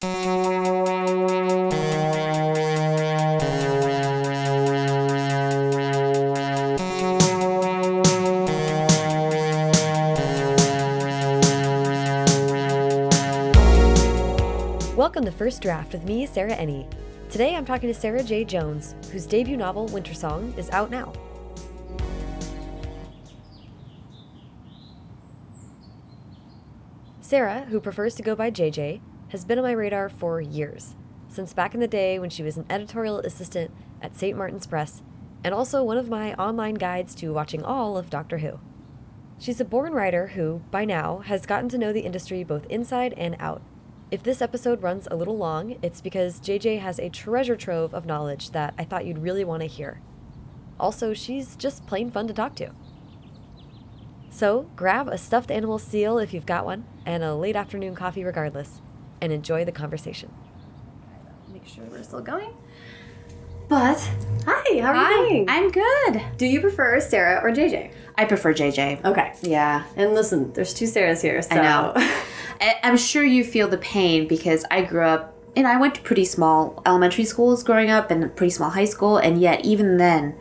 Welcome to First Draft with me, Sarah Enni. Today I'm talking to Sarah Jae-Jones, whose debut novel, Wintersong, is out now. Sarah, who prefers to go by JJ, has been on my radar for years, since back in the day when she was an editorial assistant at St. Martin's Press, and also one of my online guides to watching all of Doctor Who. She's a born writer who, by now, has gotten to know the industry both inside and out. If this episode runs a little long, it's because JJ has a treasure trove of knowledge that I thought you'd really want to hear. Also, she's just plain fun to talk to. So, grab a stuffed animal seal if you've got one, and a late afternoon coffee regardless, and enjoy the conversation. Make sure we're still going. But, hi, how are Hi, you doing? I'm good. Do you prefer Sarah or JJ? I prefer JJ. Okay. Yeah, And listen, there's two Sarahs here, so. I know. I, I'm sure you feel the pain because I grew up and I went to pretty small elementary schools growing up and pretty small high school, and yet even then,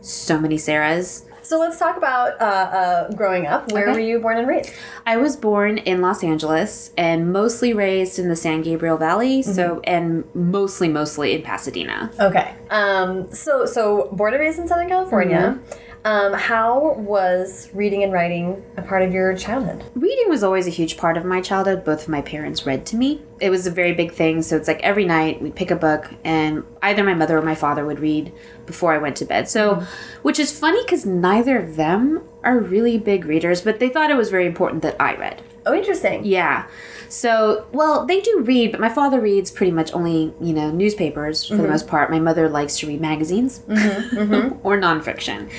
so many Sarahs. So let's talk about uh, uh, growing up. Where Okay. were you born and raised? I was born in Los Angeles and mostly raised in the San Gabriel Valley, so and mostly mostly in Pasadena. Okay. Um, so, so born and raised in Southern California. Um, how was reading and writing a part of your childhood? Reading was always a huge part of my childhood. Both of my parents read to me. It was a very big thing. So it's like every night we'd pick a book, and either my mother or my father would read before I went to bed. So, which is funny because neither of them are really big readers, but they thought it was very important that I read. Oh, interesting. Yeah. So, well, they do read, but my father reads pretty much only, you know, newspapers for the mm-hmm. most part. My mother likes to read magazines mm-hmm, mm-hmm. or nonfiction.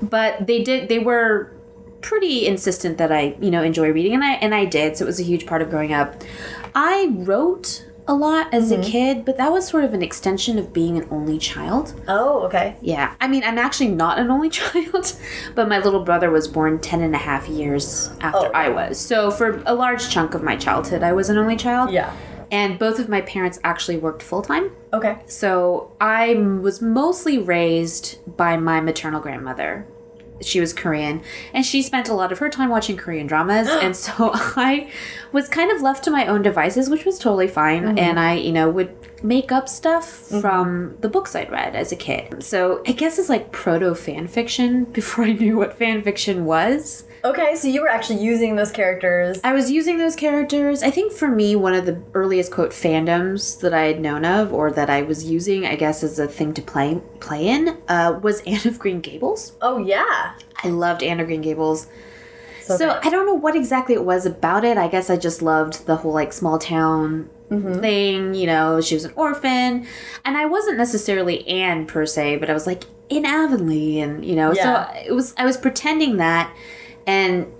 But they did, they were pretty insistent that I, you know, enjoy reading, and I and I did. So it was a huge part of growing up. I wrote a lot as a mm-hmm. kid, but that was sort of an extension of being an only child. Oh, okay. Yeah. I mean, I'm actually not an only child, but my little brother was born 10 and a half years after Oh. I was. So for a large chunk of my childhood, I was an only child. Yeah. And both of my parents actually worked full time. Okay. So I was mostly raised by my maternal grandmother. She was Korean, and she spent a lot of her time watching Korean dramas, and so I was kind of left to my own devices, which was totally fine. Mm-hmm. And I, you know, would make up stuff mm-hmm. from the books I'd read as a kid. So I guess it's like proto fan fiction before I knew what fan fiction was. Okay, so you were actually using those characters. I was using those characters. I think for me, one of the earliest quote fandoms that I had known of, or that I was using, I guess, as a thing to play play in, uh, was Anne of Green Gables. Oh, yeah. I loved Anne of Green Gables. So, So. I don't know what exactly it was about it. I guess I just loved the whole like small town thing. You know, she was an orphan, and I wasn't necessarily Anne per se, but I was like in Avonlea, and you know, Yeah. so it was. I was pretending that, and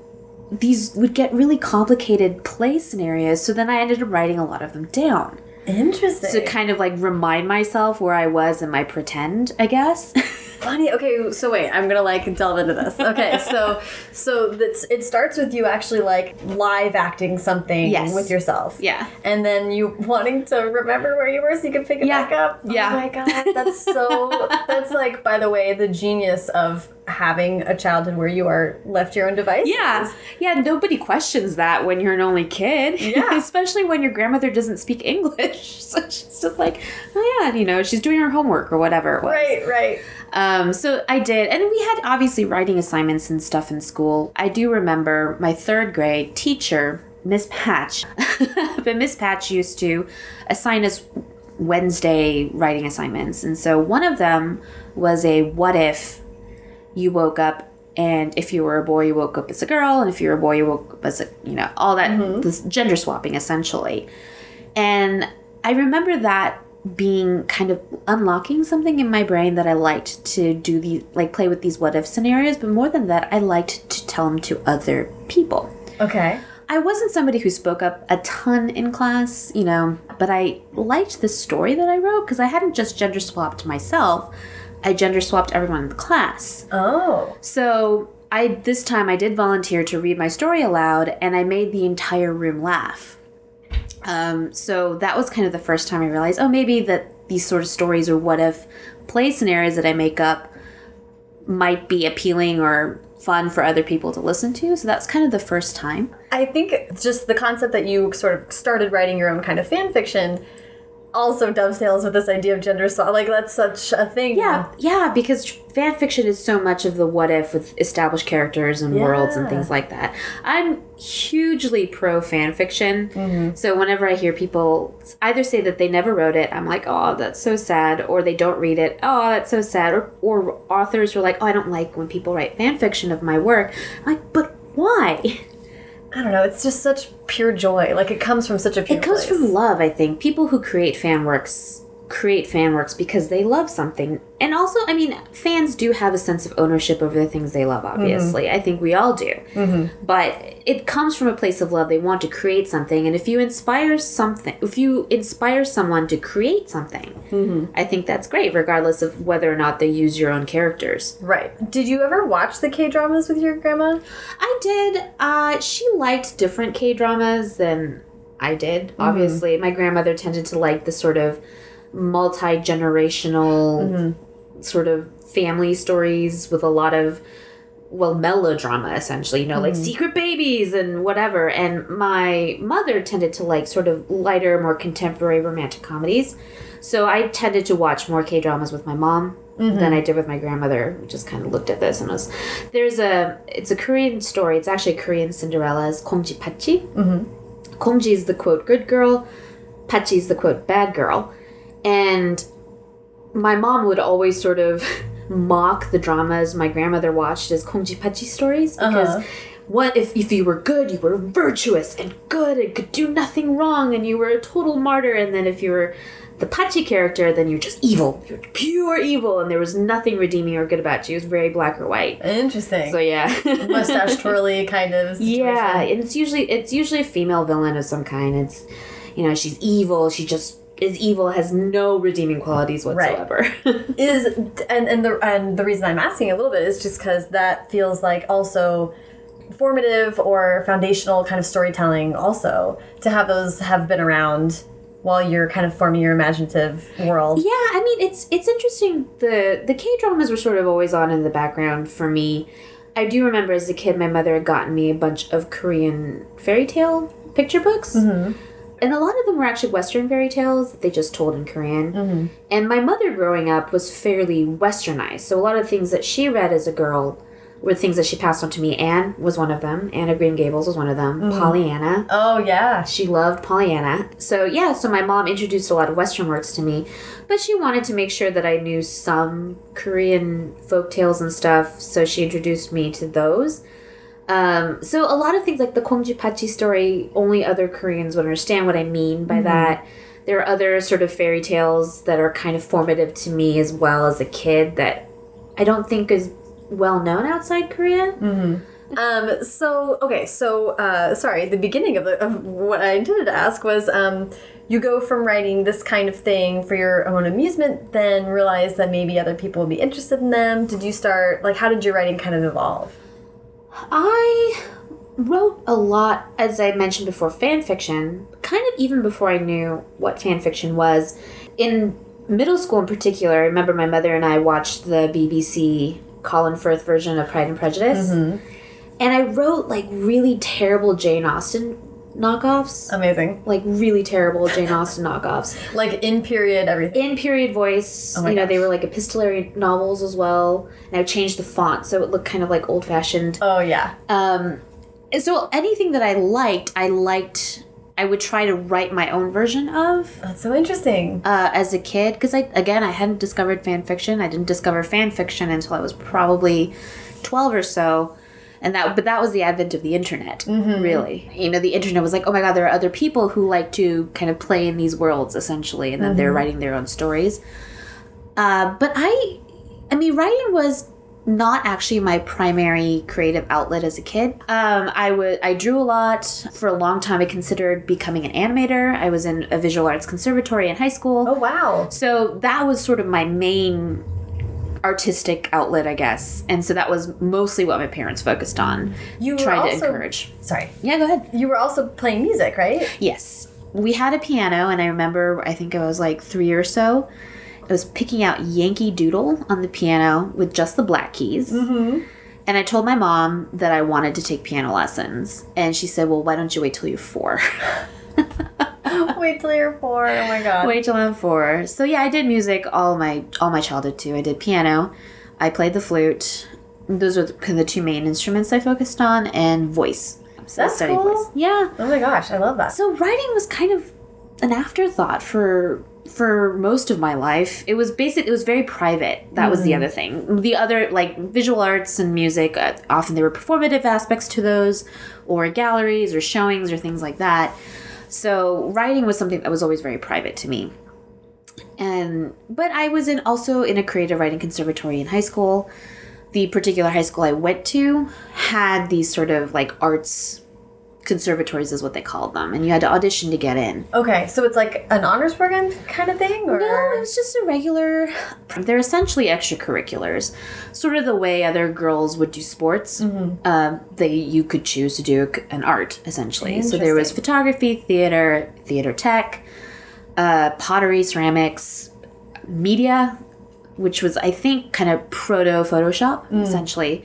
these would get really complicated play scenarios. So then I ended up writing a lot of them down Interesting. to kind of like remind myself where I was in my pretend. I guess. Funny. Okay, so wait, I'm gonna like delve into this. Okay, so so that's it starts with you actually like live acting something Yes. with yourself. Yeah. And then you wanting to remember where you were so you can pick it Yeah. back up. Oh yeah. Oh my god, that's so that's like by the way, the genius of having a childhood where you are left your own device. Yeah. Yeah, nobody questions that when you're an only kid. Yeah. Especially when your grandmother doesn't speak English. So she's just like, oh yeah, you know, she's doing her homework or whatever it was. Right, right. Um, so I did, and we had obviously writing assignments and stuff in school. I do remember my third grade teacher, Miss Patch, but Miss Patch used to assign us Wednesday writing assignments, and so one of them was a what if you woke up and if you were a boy you woke up as a girl and if you were a boy you woke up as a you know all that this gender swapping essentially. And i remember that being kind of unlocking something in my brain that i liked to do the like play with these what if scenarios but more than that i liked to tell them to other people Okay. I wasn't somebody who spoke up a ton in class, you know, but I liked the story that I wrote because I hadn't just gender swapped myself, I gender swapped everyone in the class. Oh. So I this time I did volunteer to read my story aloud and I made the entire room laugh. Um, so that was kind of the first time I realized, oh, maybe that these sort of stories or what if play scenarios that I make up might be appealing or fun for other people to listen to. So that's kind of the first time. I think just the concept that you sort of started writing your own kind of fan fiction also dovetails with this idea of gender swap. Like that's such a thing. Yeah, yeah, because fan fiction is so much of the what if with established characters and worlds and things like that. I'm hugely pro fan fiction. Mm-hmm. So whenever I hear people either say that they never wrote it, I'm like, oh, that's so sad, or they don't read it, oh, that's so sad, or, or authors are like, oh, I don't like when people write fan fiction of my work. I'm like, but why? I don't know. It's just such pure joy. Like it comes from such a pure It comes place. from love, I think. People who create fan works create fan works because they love something. And also, I mean, fans do have a sense of ownership over the things they love, obviously. Mm-hmm. I think we all do. Mm-hmm. But it comes from a place of love. They want to create something. And if you inspire something, if you inspire someone to create something, mm-hmm. I think that's great, regardless of whether or not they use your own characters. Right. Did you ever watch the K dramas with your grandma? I did. Uh, she liked different K dramas than I did. Obviously, my grandmother tended to like the sort of multi generational mm-hmm. sort of family stories with a lot of well melodrama essentially you know like mm-hmm. secret babies and whatever. And my mother tended to like sort of lighter more contemporary romantic comedies. So i tended to watch more k dramas with my mom mm-hmm. than i did with my grandmother who just kind of looked at this and was there's a it's a korean story. It's actually a korean cinderella's kongji Patzzi. Mm-hmm. kongji is the quote good girl Patzzi is the quote bad girl and my mom would always sort of mock the dramas my grandmother watched as Kongji Patzzi stories because Uh-huh. what if if you were good, you were virtuous and good and could do nothing wrong and you were a total martyr and then if you were the Patzzi character, then you're just evil. You're pure evil and there was nothing redeeming or good about you. It was very black or white. Interesting. So yeah. Mustache twirly kind of. Situation. Yeah, and it's usually it's usually a female villain of some kind. It's you know, she's evil, she just is evil, has no redeeming qualities whatsoever. is and and the and the reason I'm asking a little bit is just because that feels like also formative or foundational kind of storytelling also to have those have been around while you're kind of forming your imaginative world. Yeah, I mean it's it's interesting. The the K dramas were sort of always on in the background for me. I do remember as a kid, my mother had gotten me a bunch of Korean fairy tale picture books, mm-hmm. And a lot of them were actually Western fairy tales that they just told in Korean. Mm-hmm. And my mother, growing up, was fairly Westernized, so a lot of things that she read as a girl were things that she passed on to me. Anne was one of them. Anna Green Gables was one of them. Mm-hmm. Pollyanna. Oh yeah. She loved Pollyanna. So, yeah, so my mom introduced a lot of Western works to me, but she wanted to make sure that I knew some Korean folk tales and stuff, so she introduced me to those. Um, so, a lot of things like the Kongji Patzzi story, only other Koreans would understand what I mean by that. There are other sort of fairy tales that are kind of formative to me as well as a kid that I don't think is well known outside Korea. Um. So okay. So uh, sorry. The beginning of, the, of what I intended to ask was um, you go from writing this kind of thing for your own amusement, then realize that maybe other people would be interested in them. Did you start like how did your writing kind of evolve? I wrote a lot, as I mentioned before, fan fiction, kind of even before I knew what fan fiction was. In middle school, in particular, I remember my mother and I watched the BBC Colin Firth version of Pride and Prejudice. Mm-hmm. And I wrote like really terrible Jane Austen knockoffs. Amazing. like really terrible Jane Austen knockoffs. Like in period everything. In period voice, Oh you know, they were like epistolary novels as well. And I changed the font so it looked kind of like old fashioned. Oh yeah. Um, so anything that I liked, I liked. I would try to write my own version of That's so interesting. uh, as a kid because I again I hadn't discovered fan fiction. I didn't discover fan fiction until I was probably twelve or so, and that but that was the advent of the internet. Really, you know, the internet was like, oh my god, there are other people who like to kind of play in these worlds essentially, and then they're writing their own stories. Uh, but I, I mean, writing was not actually my primary creative outlet as a kid. Um, I would I drew a lot for a long time. I considered becoming an animator. I was in a visual arts conservatory in high school. Oh wow. So that was sort of my main artistic outlet, I guess. And so that was mostly what my parents focused on. You were tried to also- encourage. Sorry. Yeah, go ahead. You were also playing music, right? Yes. we had a piano, and I remember I think I was like three or so. I was picking out Yankee Doodle on the piano with just the black keys. Mm-hmm. And I told my mom that I wanted to take piano lessons. And she said, Well, why don't you wait till you're four? Wait till you're four. Oh my god. wait till I'm four. So yeah, I did music all my all my childhood too. I did piano, I played the flute. Those are the, kind of the two main instruments I focused on, and voice. So That's cool. voice. Yeah. Oh my gosh, I love that. So writing was kind of an afterthought for for most of my life. It was basic. It was very private. That was the other thing. The other like visual arts and music. Uh, often there were performative aspects to those, or galleries or showings or things like that. So writing was something that was always very private to me. And but I was in also in a creative writing conservatory in high school. The particular high school I went to had these sort of like arts conservatories is what they called them and you had to audition to get in. Okay, so it's like an honors program kind of thing, or? No it was just a regular they're essentially extracurriculars. Sort of the way other girls would do sports. Um, they you could choose to do an art essentially. So there was photography theater theater tech uh, pottery ceramics media which was i think kind of proto photoshop essentially.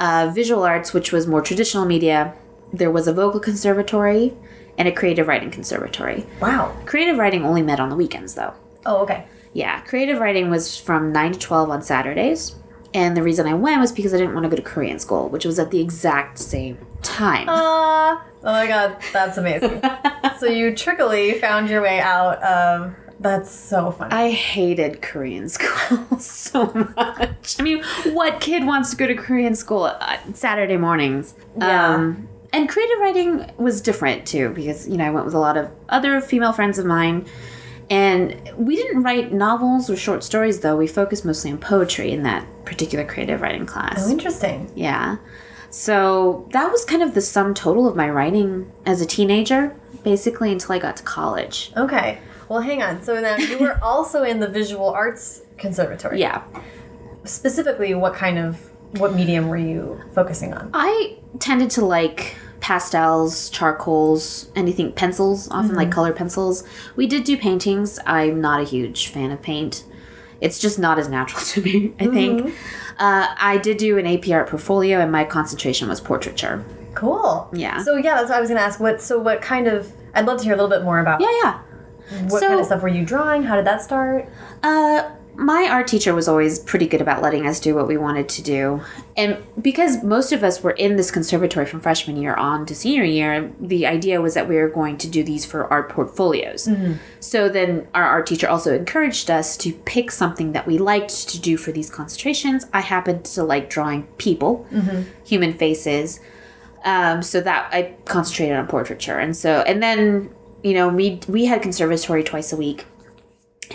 Uh, visual arts which was more traditional media there was a vocal conservatory and a creative writing conservatory wow. creative writing only met on the weekends though Oh, okay. yeah, creative writing was from 9 to 12 on Saturdays. And the reason I went was because I didn't want to go to Korean school, which was at the exact same time. Uh, oh my god, that's amazing. so you trickily found your way out of. That's so funny. I hated Korean school so much. I mean, what kid wants to go to Korean school uh, Saturday mornings? Yeah. Um, and creative writing was different too because, you know, I went with a lot of other female friends of mine. And we didn't write novels or short stories, though. We focused mostly on poetry in that particular creative writing class. oh, interesting. Yeah. So that was kind of the sum total of my writing as a teenager, basically until I got to college. Okay. Well, hang on. So now you were also in the visual arts conservatory. Yeah. Specifically, what kind of what medium were you focusing on? I tended to like pastels, charcoals, anything pencils, often like color pencils. We did do paintings. I'm not a huge fan of paint. It's just not as natural to me, I think. Uh, I did do an AP art portfolio, and my concentration was portraiture. Cool. Yeah. So yeah, that's what I was gonna ask. What? So what kind of? I'd love to hear a little bit more about. Yeah, yeah. What So- kind of stuff were you drawing? How did that start? Uh, my art teacher was always pretty good about letting us do what we wanted to do. And because most of us were in this conservatory from freshman year on to senior year, the idea was that we were going to do these for art portfolios. So then our art teacher also encouraged us to pick something that we liked to do for these concentrations. I happened to like drawing people, human faces. Um, so that I concentrated on portraiture. And so, and then, you know, we, we had conservatory twice a week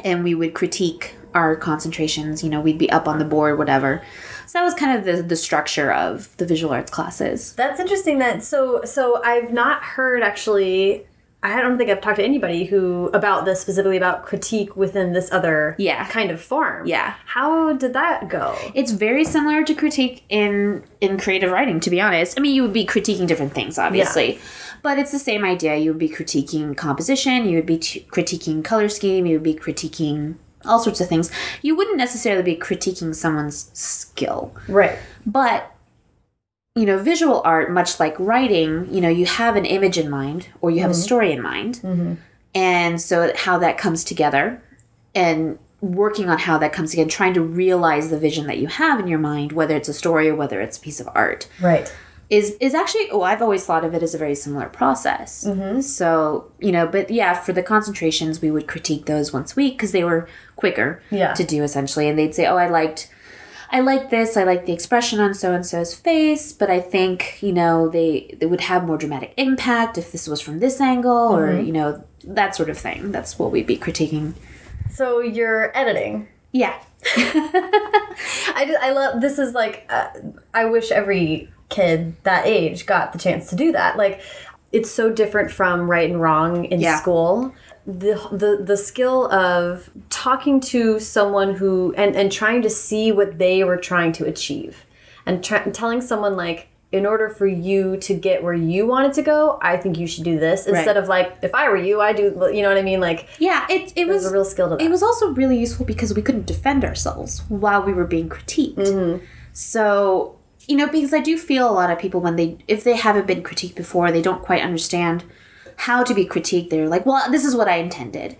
and we would critique our concentrations. You know, we'd be up on the board, whatever. So that was kind of the, the structure of the visual arts classes. That's interesting. That so so I've not heard actually. I don't think I've talked to anybody who about this specifically about critique within this other Yeah. kind of form. Yeah. How did that go? It's very similar to critique in in creative writing, to be honest. I mean, you would be critiquing different things, obviously, but it's the same idea. You would be critiquing composition, you would be critiquing color scheme, you would be critiquing all sorts of things. You wouldn't necessarily be critiquing someone's skill. Right. But you know, visual art, much like writing, you know, you have an image in mind or you have a mm-hmm. story in mind. Mm-hmm. And so how that comes together and working on how that comes together, trying to realize the vision that you have in your mind, whether it's a story or whether it's a piece of art, Right. Is is actually oh I've always thought of it as a very similar process. So you know, but yeah, for the concentrations, we would critique those once a week because they were quicker Yeah. to do essentially, and they'd say, oh, I liked. I like this. I like the expression on so and so's face, but I think you know they they would have more dramatic impact if this was from this angle, or you know that sort of thing. That's what we'd be critiquing. So you're editing. Yeah, I, just, I love this is like uh, I wish every kid that age got the chance to do that. Like it's so different from right and wrong in Yeah. school. The, the the skill of talking to someone who and and trying to see what they were trying to achieve and try, telling someone like in order for you to get where you wanted to go, I think you should do this instead of like, if I were you, I do. You know what I mean? Like, Yeah, it it was a real skill to that. It was also really useful because we couldn't defend ourselves while we were being critiqued. Mm-hmm. So, you know, because I do feel a lot of people when they, if they haven't been critiqued before, they don't quite understand how to be critiqued. They're like, well, this is what I intended.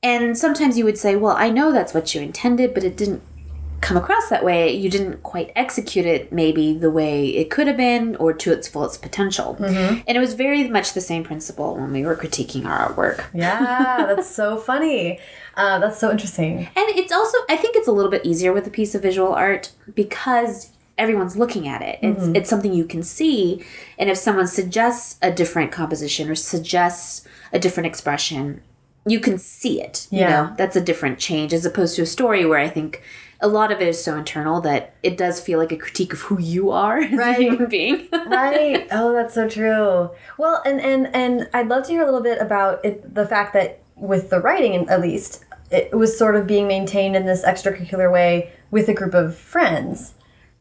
And sometimes you would say, well, I know that's what you intended, but it didn't come across that way. You didn't quite execute it maybe the way it could have been or to its fullest potential. Mm-hmm. And it was very much the same principle when we were critiquing our artwork. yeah, that's so funny. Uh, that's so interesting. And it's also, I think it's a little bit easier with a piece of visual art because everyone's looking at it. It's, Mm-hmm. it's something you can see. And if someone suggests a different composition or suggests a different expression, you can see it. You Yeah. know, that's a different change as opposed to a story where I think a lot of it is so internal that it does feel like a critique of who you are as Right. a human being. right oh that's so true well and and and i'd love to hear a little bit about it, the fact that with the writing at least it was sort of being maintained in this extracurricular way with a group of friends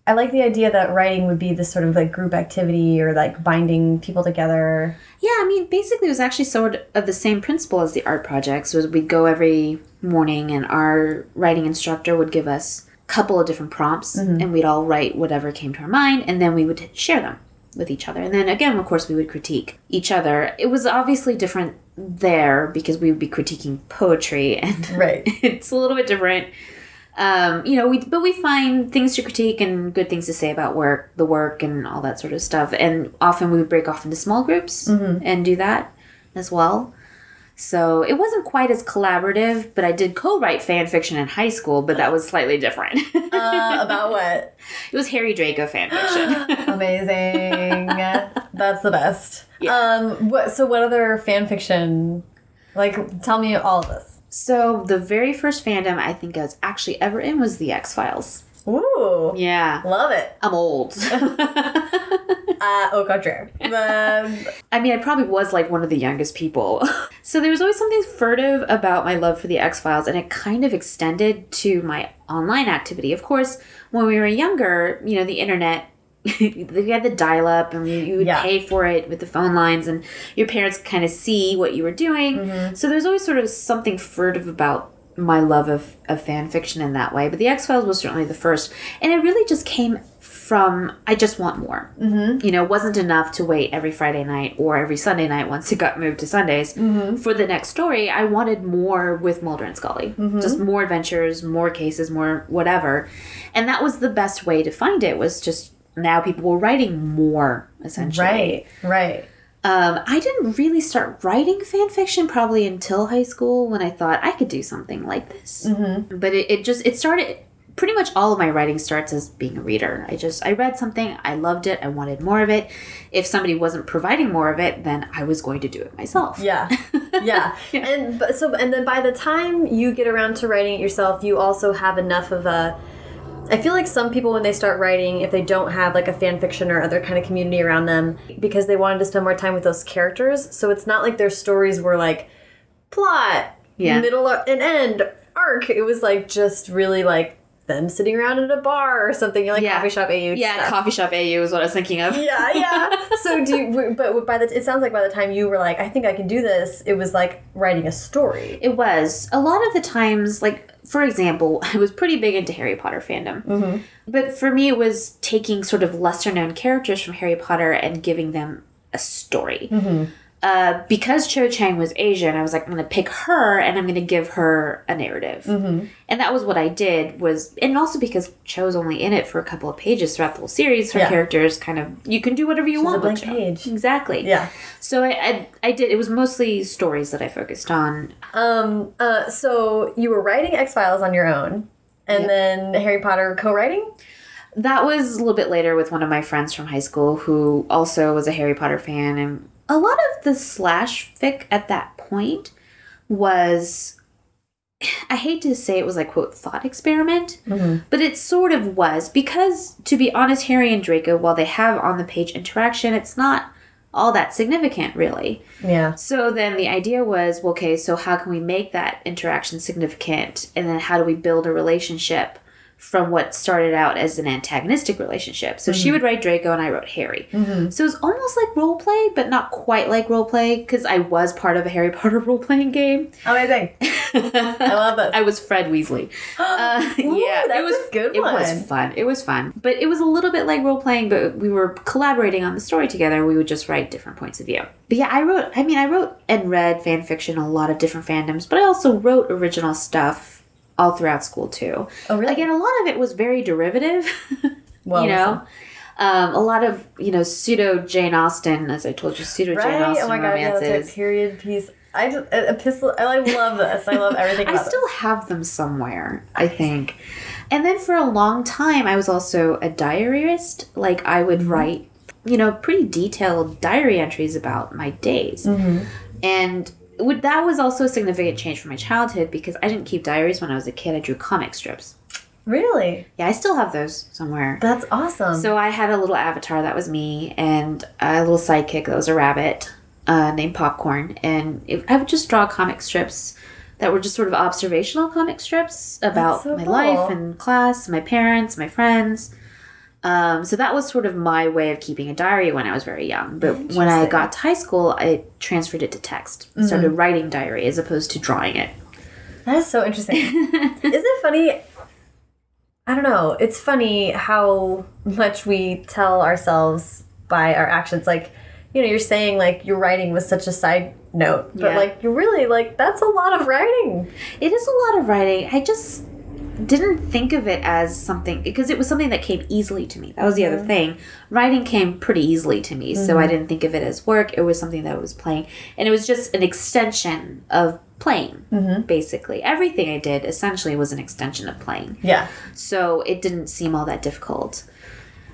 i like the idea that writing would be this sort of like group activity or like binding people together Yeah, I mean, basically, it was actually sort of the same principle as the art projects. Was we'd go every morning, and our writing instructor would give us a couple of different prompts, mm-hmm. and we'd all write whatever came to our mind, and then we would share them with each other. And then again, of course, we would critique each other. It was obviously different there because we would be critiquing poetry, and right it's a little bit different. Um, you know, we but we find things to critique and good things to say about work, the work, and all that sort of stuff. And often we would break off into small groups and do that as well. So it wasn't quite as collaborative, but I did co-write fan fiction in high school, but that was slightly different. uh, about what it was Harry Draco fan fiction. amazing that's the best um what so what other fan fiction like tell me all of this so the very first fandom I think I was actually ever in was the X Files. Ooh, Yeah, love it. I'm old. Uh, au contraire. Um, I mean, I probably was like one of the youngest people. so there was always something furtive about my love for the X Files, and it kind of extended to my online activity. Of course, when we were younger, you know, the internet. we had the dial up and you, you would Yeah. pay for it with the phone lines and your parents kind of see what you were doing. Mm-hmm. So there's always sort of something furtive about my love of, of fan fiction in that way but the x-files was certainly the first and it really just came from i just want more. Mm-hmm. you know it wasn't enough to wait every friday night or every sunday night once it got moved to sundays. Mm-hmm. For the next story i wanted more with mulder and scully. Mm-hmm. Just more adventures more cases more whatever. And that was the best way to find it was just now people were writing more essentially right, right. um, I didn't really start writing fan fiction probably until high school when I thought I could do something like this. Mm-hmm. But it, it just it started pretty much all of my writing starts as being a reader. I just I read something, I loved it, I wanted more of it. If somebody wasn't providing more of it, then I was going to do it myself. Yeah, yeah. And so and then by the time you get around to writing it yourself, you also have enough of a. I feel like some people when they start writing, if they don't have like a fan fiction or other kind of community around them, because they wanted to spend more time with those characters, so it's not like their stories were like plot, Yeah. middle and end arc. It was like just really like them sitting around at a bar or something. You're like Yeah. coffee shop AU. Yeah, stuff. coffee shop AU is what I was thinking of. yeah, yeah. So do you, but by the it sounds like by the time you were like, I think I can do this, it was like writing a story. It was. A lot of the times, like, for example, I was pretty big into Harry Potter fandom. Mm-hmm. But for me, it was taking sort of lesser known characters from Harry Potter and giving them a story. Mm-hmm. Uh, because Cho Chang was Asian, I was like, I'm going to pick her and I'm going to give her a narrative. And that was what I did. Was and also because Cho's only in it for a couple of pages throughout the whole series, her Yeah. character is kind of you can do whatever you want a blank with Cho. page. Exactly. Yeah. So I, I I did. It was mostly stories that I focused on. Um. Uh. So you were writing X Files on your own, and then Harry Potter co-writing. That was a little bit later with one of my friends from high school who also was a Harry Potter fan. And a lot of the slash fic at that point was, I hate to say it was like, quote, thought experiment, mm-hmm. but it sort of was. Because, to be honest, Harry and Draco, while they have on the page interaction, it's not all that significant, really. Yeah. So then the idea was, well, okay, so how can we make that interaction significant? And then how do we build a relationship from what started out as an antagonistic relationship. So Mm-hmm. she would write Draco and I wrote Harry. So it was almost like role play, but not quite like role play because I was part of a Harry Potter role playing game. Amazing. I love this. I was Fred Weasley. Uh, Ooh, yeah, it was good It one. was fun. It was fun, but it was a little bit like role playing. But we were collaborating on the story together. We would just write different points of view. But yeah, I wrote. I mean, I wrote and read fan fiction, a lot of different fandoms, but I also wrote original stuff all throughout school too. Oh, really? Again, a lot of it was very derivative. Well, you know. Um, a lot of you know pseudo Jane Austen, as I told you, pseudo Jane Right? Austen Oh my god, yeah, romances. that's a period piece. I just epistle. I love this. I love everything. I still have them somewhere, I think. And then for a long time, I was also a diarist. Like, I would write, you know, pretty detailed diary entries about my days. And would, that was also a significant change from my childhood because I didn't keep diaries when I was a kid. I drew comic strips. Really, Yeah, I still have those somewhere. that's awesome. So I had a little avatar that was me, and a little sidekick that was a rabbit uh, named Popcorn, and it, I would just draw comic strips that were just sort of observational comic strips about so my cool. life and class, my parents, my friends. Um, so that was sort of my way of keeping a diary when I was very young. But when I got to high school, I transferred it to text. Started Mm-hmm. writing diary as opposed to drawing it. that is so interesting. Isn't it funny? I don't know. It's funny how much we tell ourselves by our actions. Like, you know, you're saying like your writing was such a side note, but Yeah. like you really like that's a lot of writing. It is a lot of writing. I just didn't think of it as something because it was something that came easily to me. That was the other mm-hmm. thing. Writing came pretty easily to me, so I mm-hmm. didn't think of it as work. It was something that I was playing, and it was just an extension of playing. Mm-hmm. Basically, everything I did essentially was an extension of playing. Yeah. So it didn't seem all that difficult.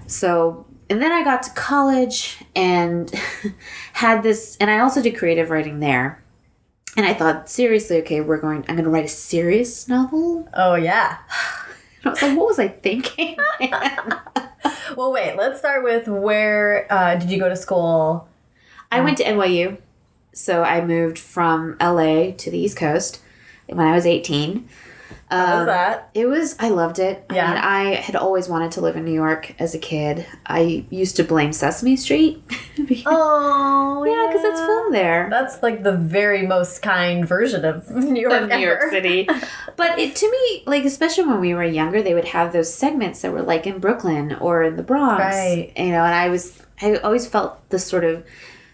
So, and then I got to college and had this, and I also did creative writing there. And I thought, seriously, okay, we're going, I'm going to write a serious novel. Oh yeah. I was like, what was I thinking? Well, wait. Let's start with where uh, did you go to school? I went to NYU. So I moved from LA to the East Coast when I was 18. How was Um, that? It was, I loved it. Yeah. I mean, I had always wanted to live in New York as a kid. I used to blame Sesame Street. Oh yeah, because it's filmed there. That's like the very most kind version of New York. of New York. City. But it, to me, like especially when we were younger, they would have those segments that were like in Brooklyn or in the Bronx. Right. You know, and I was I always felt this sort of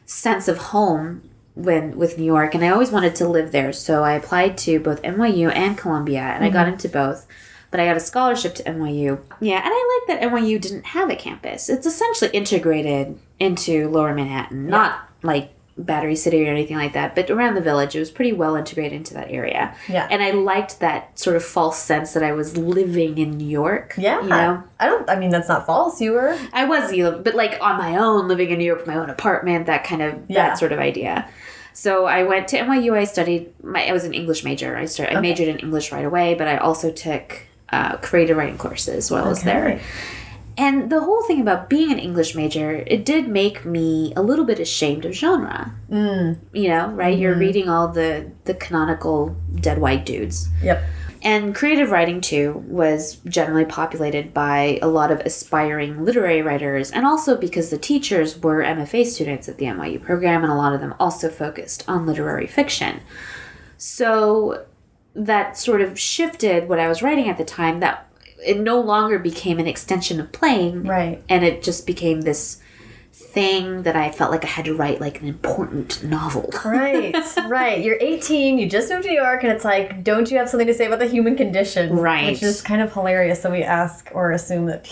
sense of home when with New York and I always wanted to live there. So I applied to both NYU and Columbia and I got mm-hmm. into both. But I got a scholarship to NYU. Yeah, and I like that NYU didn't have a campus. It's essentially integrated into lower Manhattan, not like Battery City or anything like that, but around the village. It was pretty well integrated into that area. Yeah. And I liked that sort of false sense that I was living in New York. Yeah. You know? I don't. I mean, that's not false. You were. I was, you but like on my own, living in New York, my own apartment, that kind of Yeah. that sort of idea. So I went to NYU. I studied. My I was an English major. I started. I majored in English right away, but I also took uh, creative writing courses while I was there. And the whole thing about being an English major, it did make me a little bit ashamed of genre. Mm. You know, right? You're reading all the the canonical dead white dudes. Yep. And creative writing, too, was generally populated by a lot of aspiring literary writers, and also because the teachers were MFA students at the NYU program, and a lot of them also focused on literary fiction. So that sort of shifted what I was writing at the time, that it no longer became an extension of playing, Right. and it just became this thing that I felt like I had to write like an important novel. Right. right. You're 18. You just moved to New York, and it's like, don't you have something to say about the human condition? Right. Which is kind of hilarious. So we ask or assume that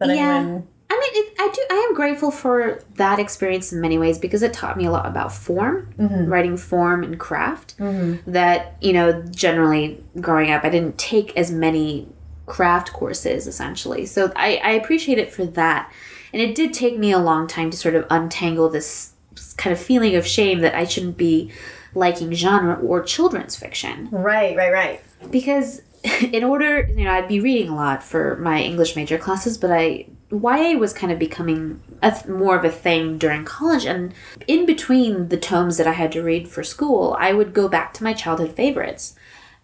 that Yeah. anyone. I mean, it, I do. I am grateful for that experience in many ways because it taught me a lot about form, mm-hmm. writing form and craft. Mm-hmm. That you know, generally growing up, I didn't take as many craft courses essentially. So I, I appreciate it for that. And it did take me a long time to sort of untangle this kind of feeling of shame that I shouldn't be liking genre or children's fiction Right. Right. Right. because in order you know i'd be reading a lot for my english major classes but i ya was kind of becoming a th- more of a thing during college and in between the tomes that i had to read for school i would go back to my childhood favorites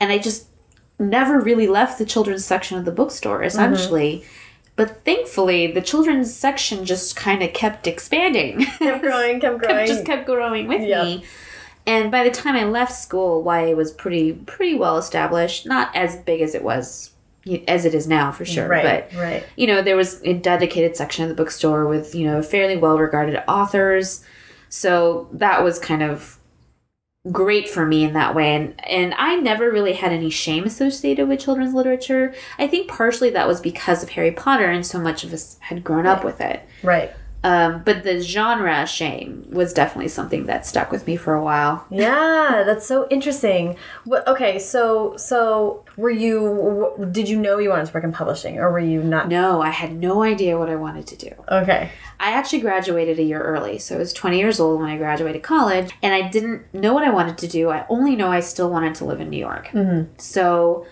and i just never really left the children's section of the bookstore, mm-hmm. essentially. But thankfully, the children's section just kind of kept expanding. Kept growing, kept growing. just kept growing with Yep. me. And by the time I left school, YA was pretty pretty well established. Not as big as it was as it is now, for sure. right, But right. you know, there was a dedicated section of the bookstore with, you know, fairly well regarded authors. So that was kind of great for me in that way. And and I never really had any shame associated with children's literature. I think partially that was because of Harry Potter and so much of us had grown up with it. Right. Um, but the genre shame was definitely something that stuck with me for a while. Yeah, that's so interesting. What, okay, so so were you? Did you know you wanted to work in publishing, or were you not? No, I had no idea what I wanted to do. Okay. I actually graduated a year early, so I was 20 years old when I graduated college, and I didn't know what I wanted to do. I only know I still wanted to live in New York. So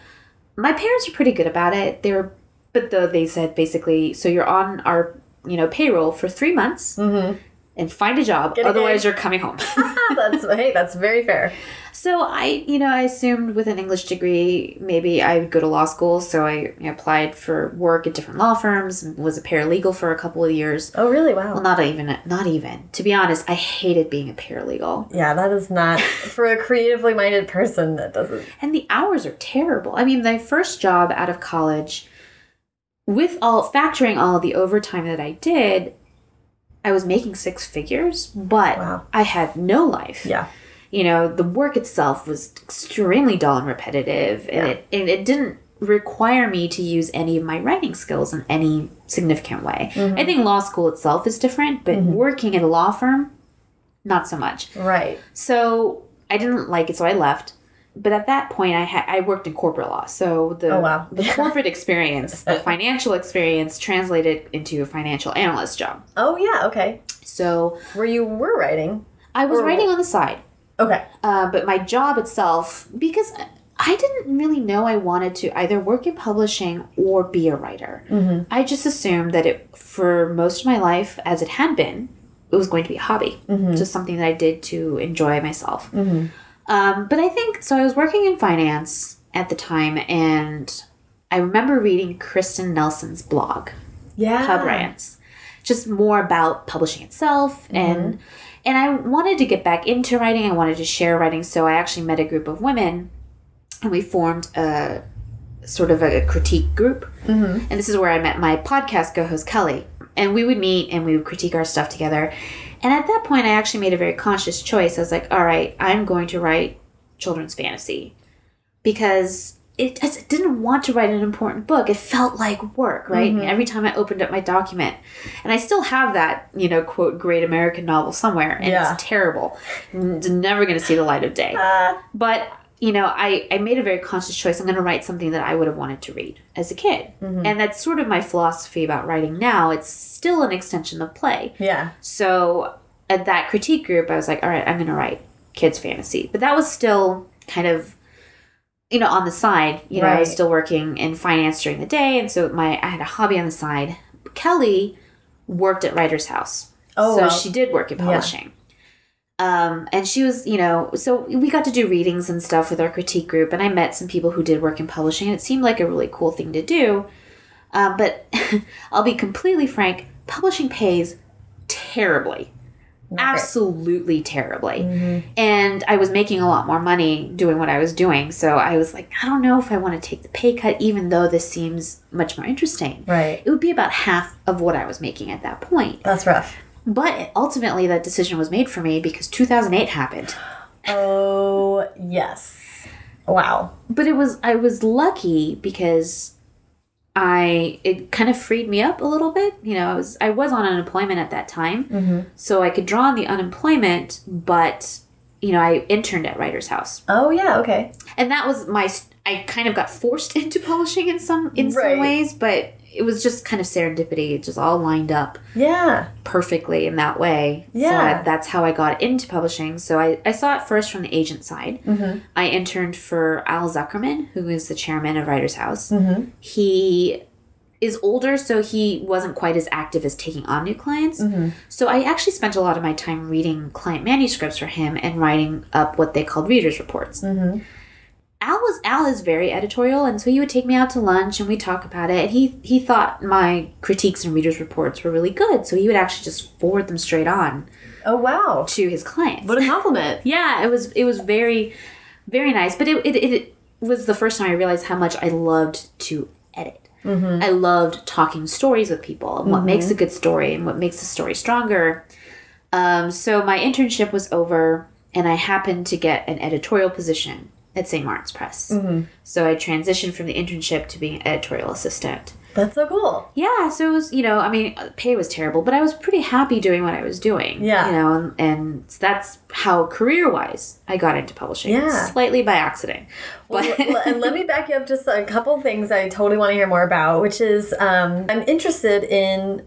my parents were pretty good about it. They were, but though they said basically, so you're on our you know payroll for three months mm-hmm. and find a job, Get otherwise you're coming home. that's hey, that's very fair. So I, you know, I assumed with an English degree, maybe I would go to law school. So I applied for work at different law firms was a paralegal for a couple of years. Oh, really? Wow. Well, not even, not even. To be honest, I hated being a paralegal. yeah, that is not for a creatively minded person. That doesn't. And the hours are terrible. I mean, my first job out of college, with all factoring all the overtime that I did, I was making six figures, but Wow. I had no life. Yeah. you know the work itself was extremely dull and repetitive and Yeah. it, and it didn't require me to use any of my writing skills in any significant way Mm-hmm. i think law school itself is different but working at a law firm not so much Right. so i didn't like it so i left but at that point i had i worked in corporate law so the Oh, wow. the corporate experience the financial experience translated into a financial analyst job Oh yeah. Okay. so Where you were writing. i was Or- writing on the side Okay. uh, but my job itself, because I didn't really know I wanted to either work in publishing or be a writer. Mm-hmm. I just assumed that it, for most of my life, as it had been, it was going to be a hobby, mm-hmm. just something that I did to enjoy myself. Mm-hmm. Um, but I think so. I was working in finance at the time, and I remember reading Kristin Nelson's blog Yeah. pub rants just more about publishing itself. And and i wanted to get back into writing. I wanted to share writing. So i actually met a group of women and we formed a sort of a critique group. And this is where i met my podcast co-host kelly. And we would meet and we would critique our stuff together and at that point i actually made a very conscious choice i was like all right i'm going to write children's fantasy because it just didn't want to write an important book. It felt like work, right? Mm-hmm. Every time I opened up my document, and I still have that, you know, quote, great American novel somewhere, and Yeah. it's terrible. It's never going to see the light of day. Uh, But, you know, I, I made a very conscious choice. I'm going to write something that I would have wanted to read as a kid. Mm-hmm. And that's sort of my philosophy about writing now. It's still an extension of play. yeah. So at that critique group, I was like, all right, I'm going to write kids fantasy. But that was still kind of, you know, on the side. You know, I was still working in finance during the day, and so my I had a hobby on the side. Kelly worked at Writer's House, Oh, so wow. she did work in publishing. Um, and she was, you know, so we got to do readings and stuff with our critique group, and I met some people who did work in publishing, and it seemed like a really cool thing to do. Um, but I'll be completely frank, publishing pays terribly. Absolutely terribly. And I was making a lot more money doing what I was doing. So I was like, I don't know if I want to take the pay cut, even though this seems much more interesting. Right. It would be about half of what I was making at that point. That's rough. But ultimately, that decision was made for me because 2008 happened. Oh yes. Wow. But it was, I was lucky because I it kind of freed me up a little bit. You know, I was I was on unemployment at that time, mm-hmm. so I could draw on the unemployment. But you know, I interned at Writer's House, Oh yeah. Okay. and that was my. I kind of got forced into publishing in some in Right. some ways, but it was just kind of serendipity. It just all lined up Yeah. perfectly in that way. So Yeah. I, that's how I got into publishing. So I, I saw it first from the agent side. Mm-hmm. I interned for Al Zuckerman, who is the chairman of Writers House. Mm-hmm. He is older, so he wasn't quite as active as taking on new clients. Mm-hmm. So I actually spent a lot of my time reading client manuscripts for him and writing up what they called readers' reports. Mm-hmm. Al was Al is very editorial, and so he would take me out to lunch and we talk about it. And he he thought my critiques and readers reports were really good, so he would actually just forward them straight on Oh wow. to his clients. What a compliment. yeah, it was it was very very nice. But it it, it was the first time I realized how much I loved to edit. I loved talking stories with people and what makes a good story and what makes a story stronger. Um, so my internship was over, and I happened to get an editorial position at St. Martin's Press. So I transitioned from the internship to being an editorial assistant. That's so cool. Yeah, so it was, you know, I mean, pay was terrible, but I was pretty happy doing what I was doing. Yeah. You know, and, and that's how career wise I got into publishing. Yeah. Slightly by accident. But Well, and let me back you up just a couple things I totally want to hear more about, which is um, I'm interested in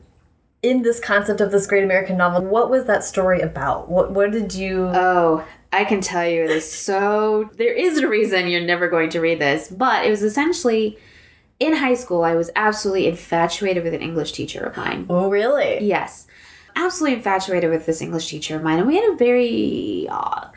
in this concept of this great American novel. What was that story about? What what did you? Oh, I can tell you this. So there is a reason you're never going to read this, but it was essentially in high school. I was absolutely infatuated with an English teacher of mine. oh, really? Yes, absolutely infatuated with this English teacher of mine, and we had a very odd,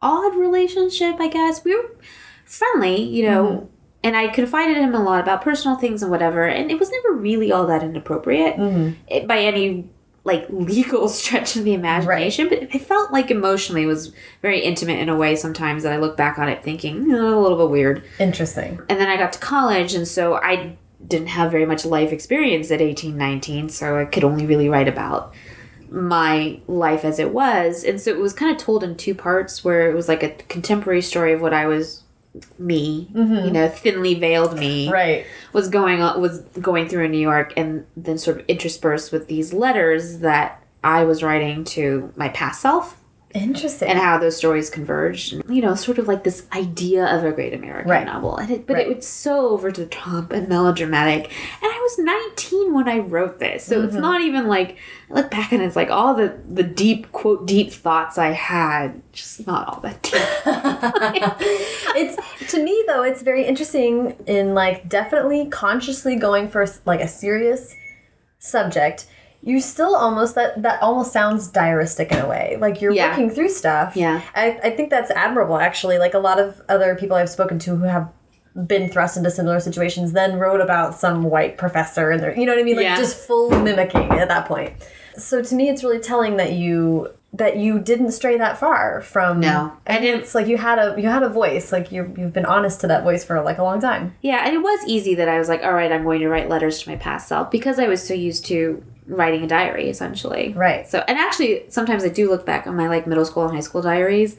odd relationship. I guess we were friendly, you know. Mm-hmm. And I confided in him a lot about personal things and whatever, and it was never really all that inappropriate mm-hmm. it, by any like legal stretch of the imagination, but it felt like emotionally it was very intimate in a way sometimes that I look back on it thinking "Oh, a little bit weird. Interesting. And then I got to college, and so I didn't have very much life experience at 18, 19, so I could only really write about my life as it was. And so it was kind of told in two parts where it was like a contemporary story of what I was me, you know, thinly veiled me Right. was going on was going through in New York and then sort of interspersed with these letters that I was writing to my past self Interesting. and how those stories converged. And, you know, sort of like this idea of a great American Right. novel. And it, but Right. it was so over the top and melodramatic. And I was 19 when I wrote this. So Mm-hmm. it's not even like I look back and it's like all the the deep quote deep thoughts I had just not all that deep. it's though it's very interesting in like definitely consciously going for like a serious subject you still almost that that almost sounds diaristic in a way like you're Yeah. working through stuff Yeah. I, I think that's admirable actually like a lot of other people i've spoken to who have been thrust into similar situations then wrote about some white professor and they're you know what i mean like Yeah. just full mimicking at that point so to me it's really telling that you that you didn't stray that far from No, I and didn't. it's like you had a you had a voice like you you've been honest to that voice for like a long time Yeah, and it was easy that I was like, all right, I'm going to write letters to my past self because I was so used to writing a diary essentially. Right. So, and actually, sometimes I do look back on my like middle school and high school diaries,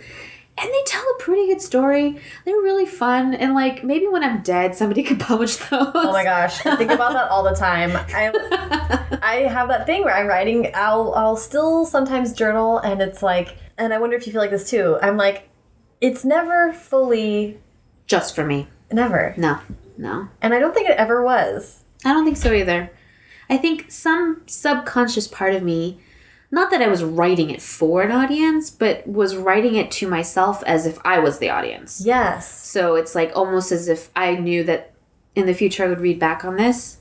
and they tell a pretty good story. They're really fun, and like maybe when I'm dead, somebody could publish those. oh my gosh i think about that all the time i i have that thing where i'm writing i'll i'll still sometimes journal and it's like and i wonder if you feel like this too i'm like it's never fully Just for me. never No, no. and i don't think it ever was I don't think so either. I think some subconscious part of me, not that I was writing it for an audience, but was writing it to myself as if I was the audience. yes So it's like almost as if I knew that in the future I would read back on this.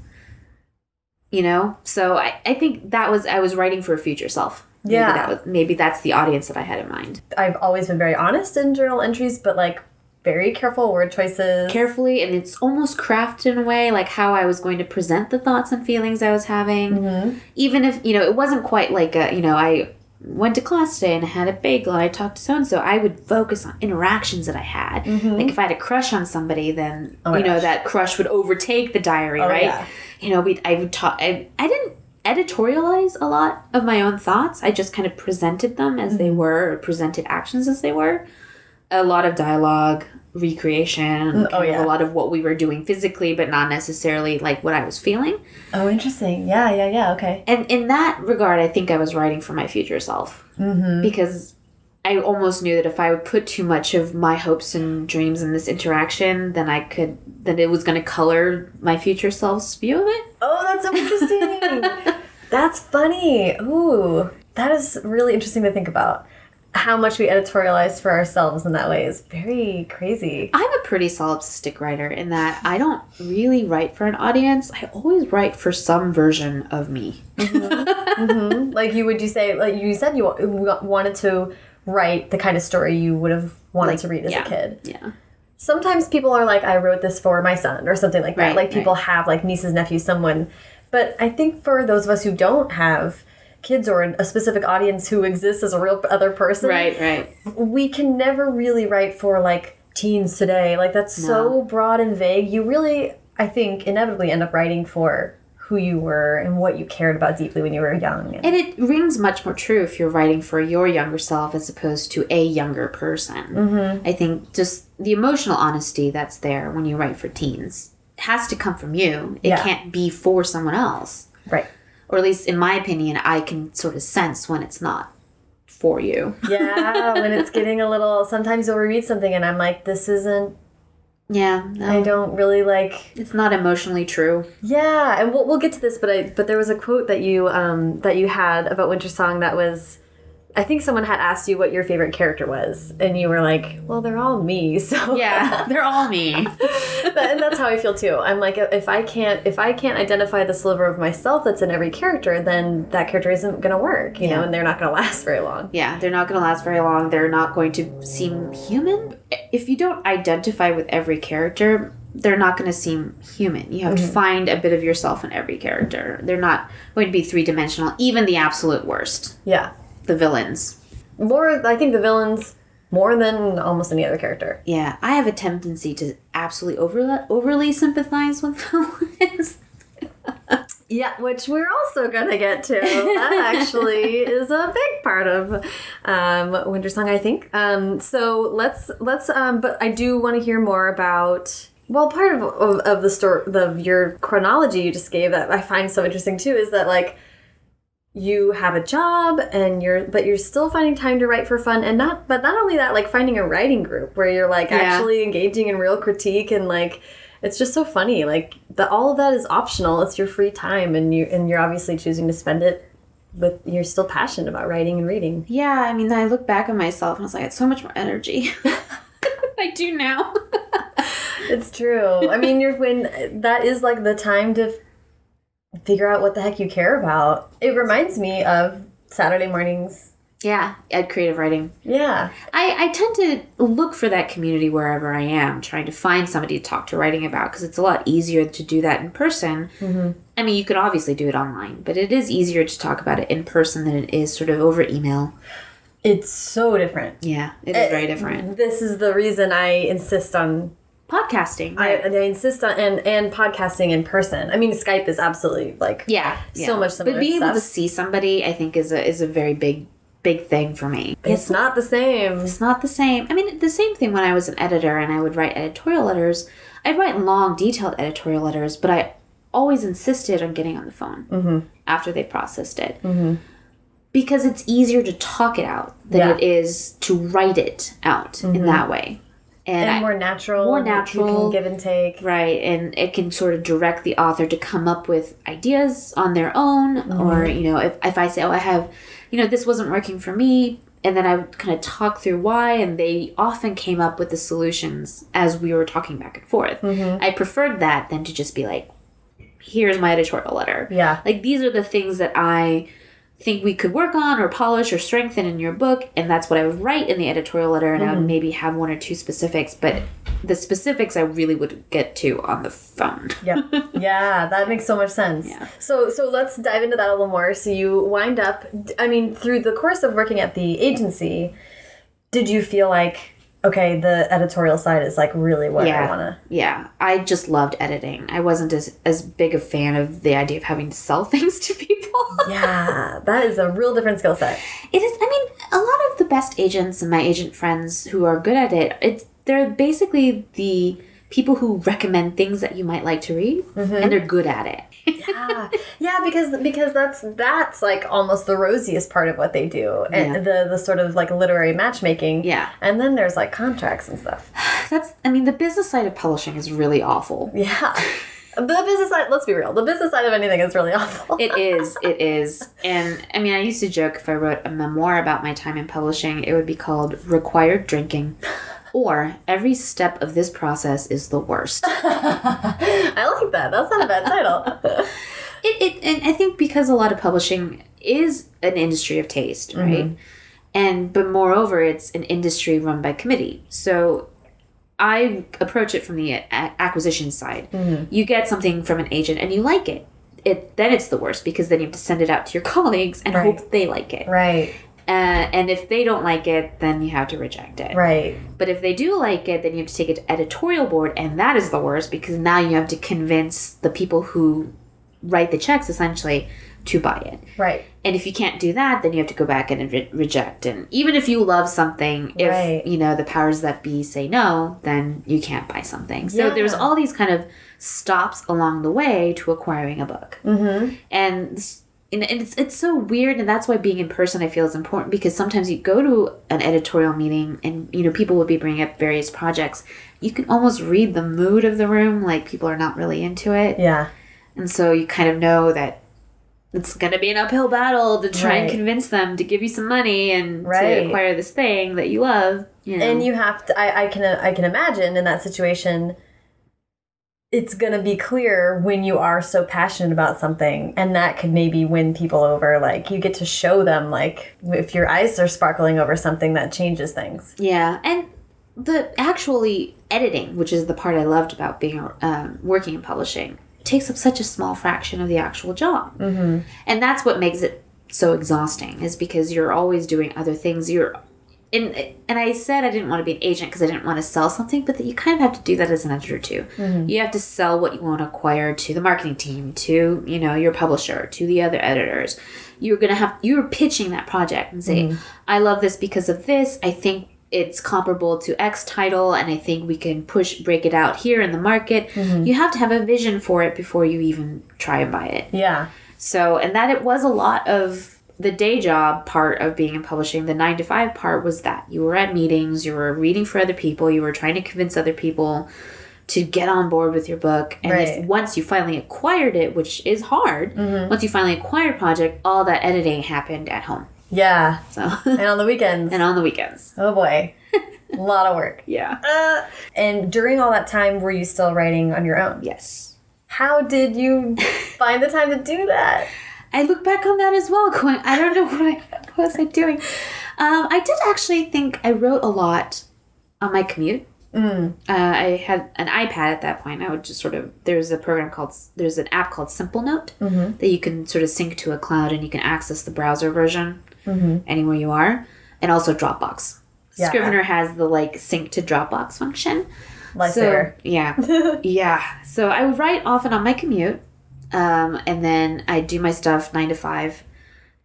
You know? So I, I think that was I was writing for a future self. Maybe Yeah. that was, maybe that's the audience that I had in mind. i've always been very honest in journal entries but like very careful word choices Carefully and it's almost crafted in a way like how I was going to present the thoughts and feelings I was having. Mm-hmm. Even if, you know, it wasn't quite like a, you know, I went to class today and I had a bagel and I talked to so and so. I would focus on interactions that I had. Mm-hmm. Like if I had a crush on somebody, then oh my you know gosh. that crush would overtake the diary, oh, right? yeah. You know, we I would talk. I, I didn't editorialize a lot of my own thoughts. I just kind of presented them as they mm-hmm. were, or presented actions as they were. A lot of dialogue, recreation, oh, yeah. a lot of what we were doing physically, but not necessarily like what I was feeling. oh interesting yeah yeah yeah okay And in that regard, I think I was writing for my future self Mm-hmm. because I almost knew that if I would put too much of my hopes and dreams in this interaction, then I could, then it was going to color my future self's view of it. Oh, that's so interesting. that's funny. Ooh, that is really interesting to think about. How much we editorialize for ourselves in that way is very crazy. I'm a pretty solipsistic writer in that I don't really write for an audience. I always write for some version of me. Mm-hmm. Mm-hmm. Like you would you say like you said you wanted to write the kind of story you would have wanted to read as yeah. a kid. Yeah. sometimes people are like, I wrote this for my son or something like that. Right, like people right. have like nieces, nephews, someone. But I think for those of us who don't have kids or a specific audience who exists as a real other person, Right, right. we can never really write for like teens today. Like that's so broad and vague. You really, I think, inevitably end up writing for who you were and what you cared about deeply when you were young. And it rings much more true if you're writing for your younger self as opposed to a younger person. Mm-hmm. I think just the emotional honesty that's there when you write for teens has to come from you. It Yeah. can't be for someone else. right. Or at least in my opinion, I can sort of sense when it's not for you. Yeah, when it's getting a little. Sometimes you'll read something and I'm like, this isn't. Yeah, no, I don't really like. it's not emotionally true. Yeah, and we'll, we'll get to this, but I but there was a quote that you um that you had about Wintersong that was. I think someone had asked you what your favorite character was, and you were like, "Well, they're all me." So Yeah, they're all me. and that's how I feel too. I'm like, if I can't if I can't identify the sliver of myself that's in every character, then that character isn't gonna work, you know, and they're not gonna last very long. Yeah, they're not going to last very long. They're not going to seem human. If you don't identify with every character, they're not going to seem human. You have to mm-hmm. find a bit of yourself in every character. They're not going to be three dimensional, even the absolute worst, Yeah, the villains. more. I think the villains more than almost any other character. Yeah, I have a tendency to absolutely over, overly sympathize with villains. Yeah, which we're also gonna get to. That actually is a big part of um, Wintersong, I think. Um, so let's let's. Um, but I do want to hear more about. Well, part of, of, of the story, the your chronology you just gave that I find so interesting too is that like you have a job and you're but you're still finding time to write for fun and not but not only that like finding a writing group where you're like Yeah. actually engaging in real critique and like it's just so funny like the all of that is optional it's your free time and you and you're obviously choosing to spend it with you're still passionate about writing and reading Yeah, I mean, I look back at myself and I was like, it's so much more energy. I do now. it's true i mean you're when that is like the time to figure out what the heck you care about it reminds me of saturday mornings yeah, at creative writing. yeah I, I tend to look for that community wherever I am, trying to find somebody to talk to writing about because it's a lot easier to do that in person. Mm-hmm. I mean, you could obviously do it online, but it is easier to talk about it in person than it is sort of over email. it's so different Yeah, it is very different. This is the reason I insist on Podcasting. I, right. I insist on and and podcasting in person. I mean, Skype is absolutely like yeah, so yeah. much similar But being able to see somebody, I think, is a is a very big big thing for me. it's not the same. It's not the same. I mean, the same thing when I was an editor and I would write editorial letters. I'd write long, detailed editorial letters, but I always insisted on getting on the phone mm-hmm. after they processed it. Mm-hmm. Because it's easier to talk it out than Yeah. it is to write it out in mm-hmm. that way. And, And more natural. more You natural. can give and take. Right, and it can sort of direct the author to come up with ideas on their own, or mm-hmm. you know, if if I say, "Oh, I have," you know, this wasn't working for me, and then I would kind of talk through why, and they often came up with the solutions as we were talking back and forth. Mm-hmm. I preferred that than to just be like, "Here's my editorial letter." Yeah. like these are the things that I think we could work on or polish or strengthen in your book and that's what I would write in the editorial letter and I would mm-hmm. maybe have one or two specifics but the specifics I really would get to on the phone. Yep. yeah, that makes so much sense. Yeah. So so let's dive into that a little more. So you wind up I mean, through the course of working at the agency, did you feel like okay, the editorial side is like really what I want to Yeah, I just loved editing. I wasn't as as big a fan of the idea of having to sell things to people. Yeah, that is a real different skill set. It is. I mean, a lot of the best agents and my agent friends who are good at it, it's they're basically the people who recommend things that you might like to read, mm-hmm. and they're good at it. yeah, yeah, because because that's that's like almost the rosiest part of what they do, and Yeah. the the sort of like literary matchmaking. Yeah. and then there's like contracts and stuff. That's. I mean, the business side of publishing is really awful. Yeah, the business side. Let's be real. The business side of anything is really awful. It is. It is. And I mean, I used to joke if I wrote a memoir about my time in publishing, it would be called Required Drinking. Or every step of this process is the worst. I like that. That's not a bad title. It, it and I think because a lot of publishing is an industry of taste, right? Mm-hmm. And but moreover, it's an industry run by committee. So I approach it from the a- acquisition side. Mm-hmm. You get something from an agent and you like it. It then it's the worst because then you have to send it out to your colleagues and Right. hope they like it. Right. Uh, and if they don't like it, then you have to reject it. Right. But if they do like it, then you have to take it to editorial board, and that is the worst because now you have to convince the people who write the checks essentially to buy it. Right. And if you can't do that, then you have to go back and re- reject. And even if you love something, if Right. you know the powers that be say no, then you can't buy something. So Yeah. there's all these kind of stops along the way to acquiring a book. Mm-hmm. And and it's it's so weird, and that's why being in person I feel is important because sometimes you go to an editorial meeting and you know people would be bringing up various projects. You can almost read the mood of the room, like people are not really into it. Yeah. And so you kind of know that it's going to be an uphill battle to try and convince them to give you some money and Right. to acquire this thing that you love. You know. and you have to I, I can i can imagine in that situation it's going to be clear when you are so passionate about something and that could maybe win people over like you get to show them like if your eyes are sparkling over something that changes things yeah, and the actually editing, which is the part I loved about being um, working in publishing, takes up such a small fraction of the actual job, mm-hmm. and that's what makes it so exhausting. Is because you're always doing other things. You're and and I said I didn't want to be an agent because I didn't want to sell something, but that you kind of have to do that as an editor too. You have to sell what you want to acquire to the marketing team, to you know your publisher, to the other editors. You're gonna have you're pitching that project and say, I love this because of this. I think it's comparable to X title, and I think we can push break it out here in the market. Mm-hmm. You have to have a vision for it before you even try and buy it. yeah So, and that it was a lot of the day job part of being in publishing. The nine to five part was that you were at meetings, you were reading for other people, you were trying to convince other people to get on board with your book. And if- Right. once you finally acquired it, which is hard, mm-hmm. once you finally acquired project, all that editing happened at home. Yeah So, and on the weekends and on the weekends. oh boy a lot of work Yeah. uh, and during all that time were you still writing on your own Yes. how did you find the time to do that I look back on that as well, going, I don't know what I what was I doing. Um, I did actually think I wrote a lot on my commute. Uh, I had an iPad at that point. I would just sort of there's a program called there's an app called Simplenote that you can sort of sync to a cloud and you can access the browser version anywhere you are, and also Dropbox. Yeah. Scrivener has the like sync to Dropbox function. lifesaver So yeah, yeah. So I would write often on my commute, um, and then I'd do my stuff nine to five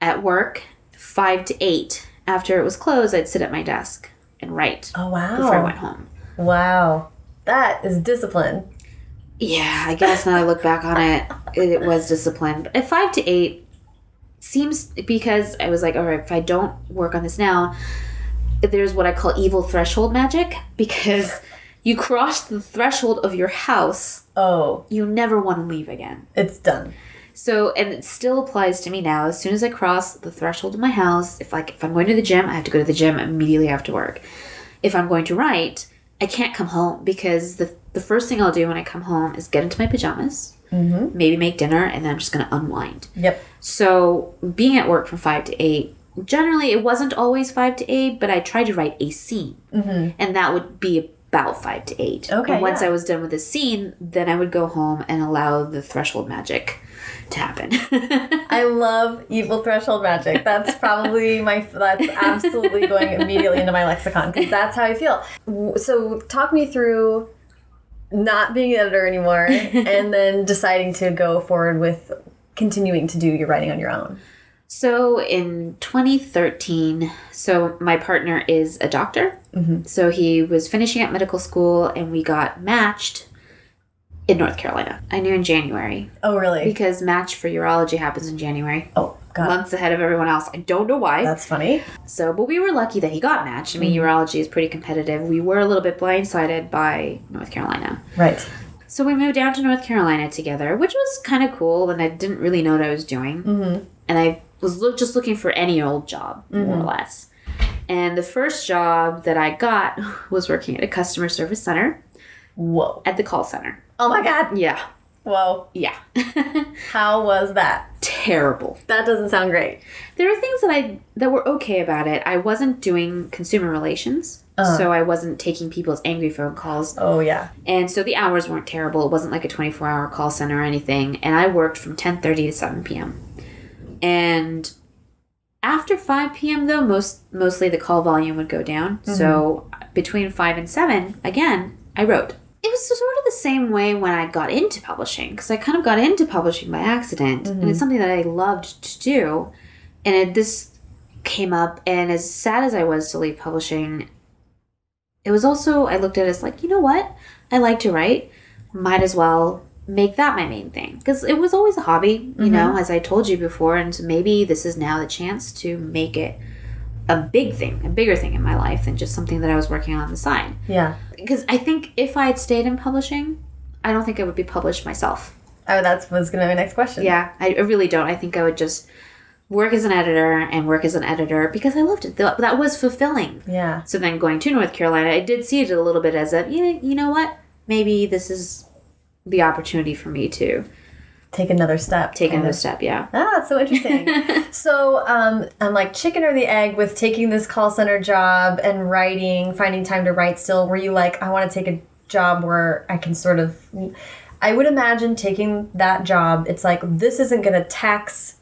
at work, five to eight. After it was closed, I'd sit at my desk and write oh wow! before I went home. wow that is discipline Yeah, I guess now I look back on it, it, it was discipline. But at five to eight seems because I was like, all right, if I don't work on this now, there's what I call evil threshold magic because you cross the threshold of your house oh you never want to leave again. it's done So, and it still applies to me now. As soon as I cross the threshold of my house, if like if I'm going to the gym, I have to go to the gym immediately after work. If I'm going to write, I can't come home because the the first thing I'll do when I come home is get into my pajamas, Mm-hmm. maybe make dinner, and then I'm just gonna unwind. yep So, being at work from five to eight, generally it wasn't always five to eight, but I tried to write a scene, mm-hmm. and that would be about five to eight. Okay, And once yeah. I was done with the scene, then I would go home and allow the threshold magic to happen. I love evil threshold magic. That's probably my. That's absolutely going immediately into my lexicon because that's how I feel. So talk me through not being an editor anymore, and then deciding to go forward with continuing to do your writing on your own. So in 2013, so my partner is a doctor. Mm-hmm. So he was finishing up medical school and we got matched in North Carolina. I knew in January Oh, really? because match for urology happens in January, Oh, God, months ahead of everyone else. I don't know why. that's funny. So, but we were lucky that he got matched. I mean, urology is pretty competitive. We were a little bit blindsided by North Carolina. Right. So we moved down to North Carolina together, which was kind of cool. And I didn't really know what I was doing. Mm-hmm. And I was look, just looking for any old job, more or less. And the first job that I got was working at a customer service center Whoa. at the call center. Oh my God. Yeah, Whoa. yeah. How was that? Terrible. That doesn't sound great. There were things that I that were okay about it. I wasn't doing consumer relations. Uh-huh. So I wasn't taking people's angry phone calls. Oh yeah. And so the hours weren't terrible. It wasn't like a 24 hour call center or anything. And I worked from 10:30 to 7 p.m. And after 5 p.m. though, most mostly the call volume would go down. Mm-hmm. So between 5 and 7, again, I wrote. It was sort of the same way when I got into publishing because I kind of got into publishing by accident, and mm-hmm. it's something that I loved to do. And it, this came up, and as sad as I was to leave publishing, it was also I looked at it as like, you know what? I like to write. Might as well make that my main thing because it was always a hobby, you mm-hmm. know, as I told you before, and maybe this is now the chance to make it a big thing, a bigger thing in my life than just something that I was working on the side. Yeah. Because I think if I had stayed in publishing, I don't think I would be published myself. Oh, that was gonna be my next question. Yeah, I really don't. I think I would just work as an editor and work as an editor because I loved it. That was fulfilling. Yeah. So then going to North Carolina, I did see it a little bit as a, you know, you know what? Maybe this is the opportunity for me to Take another step. take another step. Yeah. Ah, that's so interesting. so, um, I'm like chicken or the egg with taking this call center job and writing, finding time to write still. Were you like, I want to take a job where I can sort of. I would imagine taking that job, it's like, this isn't going to tax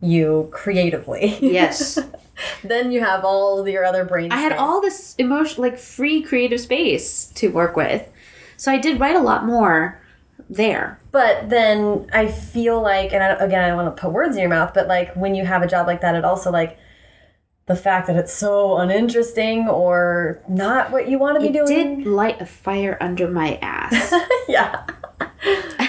you creatively. Yes. then you have all your other brain I had all this emotion, like free creative space to work with. So I did write a lot more there. But then I feel like, and I, again, I don't want to put words in your mouth, but like when you have a job like that, it also like the fact that it's so uninteresting or not what you want to be It doing. did light a fire under my ass. yeah.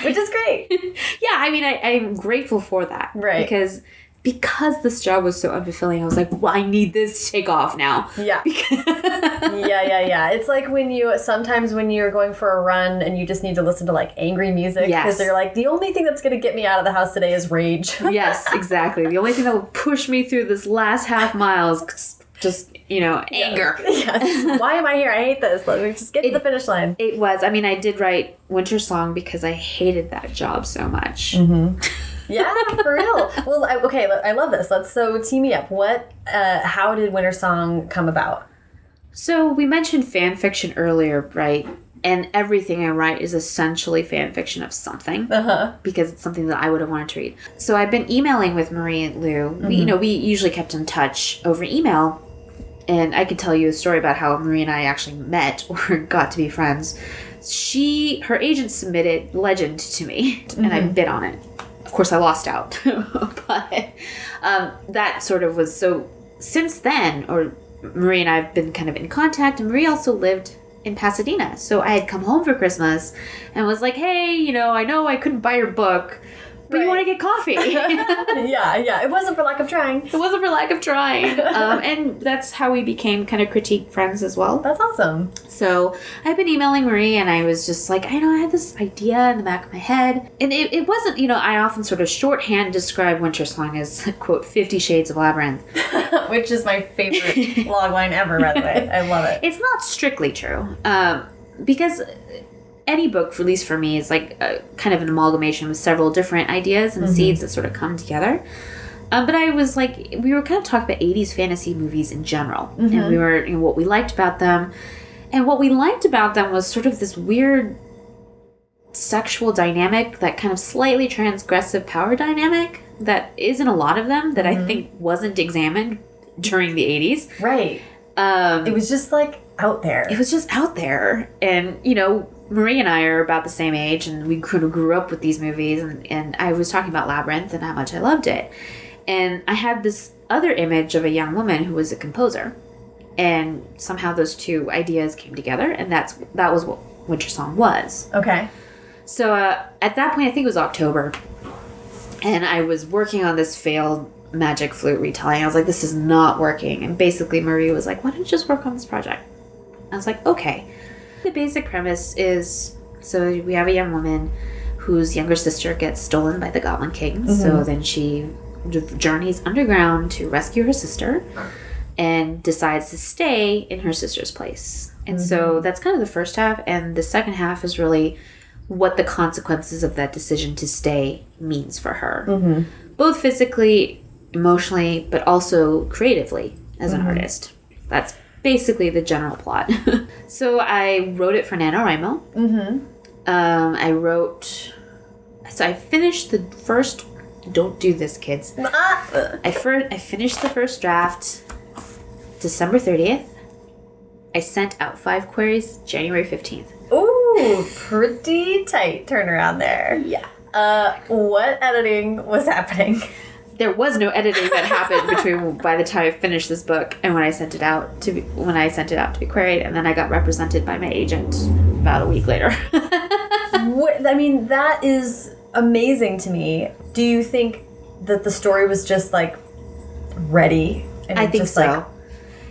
Which is great. yeah, I mean, I, I'm grateful for that. Right. Because because this job was so unfulfilling, I was like, well, I need this to take off now. Yeah. yeah, yeah, yeah. It's like when you sometimes when you're going for a run and you just need to listen to like angry music because Yes. they're like the only thing that's going to get me out of the house today is rage. yes, exactly. The only thing that will push me through this last half mile is just, you know, anger. yes. Why am I here? I hate this. Let me just get to the finish line. It was. I mean, I did write Wintersong because I hated that job so much. Mm-hmm. Yeah, for real. Well, I, okay, I love this. Let's so tee me up. What? Uh, how did Wintersong come about? So we mentioned fan fiction earlier, right? And everything I write is essentially fan fiction of something Uh huh. because it's something that I would have wanted to read. So I've been emailing with Marie and Lou. We, you know, we usually kept in touch over email. And I could tell you a story about how Marie and I actually met or got to be friends. She, her agent submitted Legend to me, and I bid on it. Of course, I lost out, but um, that sort of was so. Since then, or Marie and I have been kind of in contact, and Marie also lived in Pasadena, so I had come home for Christmas and was like, "Hey, you know, I know I couldn't buy your book, but you want to get coffee." yeah, yeah. It wasn't for lack of trying. It wasn't for lack of trying. Um, and that's how we became kind of critique friends as well. That's awesome. So I've been emailing Marie and I was just like, I know I had this idea in the back of my head. And it, it wasn't, you know, I often sort of shorthand describe Wintersong as, quote, Fifty Shades of Labyrinth. Which is my favorite log line ever, by the way. I love it. It's not strictly true. Um, because any book, at least for me, is like a, kind of an amalgamation with several different ideas and seeds that sort of come together. Um, but I was like, we were kind of talking about 80s fantasy movies in general, and we were, you know, what we liked about them. And what we liked about them was sort of this weird sexual dynamic, that kind of slightly transgressive power dynamic that is in a lot of them that I think wasn't examined during the 80s. Right. Um, It was just like out there. it was just out there and you know marie and i are about the same age and we kind of grew up with these movies and, and i was talking about labyrinth and how much i loved it and i had this other image of a young woman who was a composer and somehow those two ideas came together and that's that was what Wintersong was okay. so uh, at that point, I think it was October, and I was working on this failed magic flute retelling. I was like, this is not working. And basically, Marie was like, why don't you just work on this project? I was like, okay. The basic premise is so we have a young woman whose younger sister gets stolen by the Goblin King. So mm-hmm. then she journeys underground to rescue her sister and decides to stay in her sister's place. And so mm-hmm. that's kind of the first half. And the second half is really what the consequences of that decision to stay means for her, mm-hmm. both physically, emotionally, but also creatively as an artist. That's basically the general plot. so I wrote it for NaNoWriMo. Mm-hmm. Um, I wrote. So I finished the first. Don't do this, kids. I first I finished the first draft December thirtieth. I sent out five queries January fifteenth. Ooh, pretty tight turnaround there. Yeah. Uh, what editing was happening? There was no editing that happened between by the time I finished this book and when I sent it out to be, when I sent it out to be queried, and then I got represented by my agent about a week later. What, I mean, that is amazing to me. Do you think that the story was just like ready? And I think so. Like,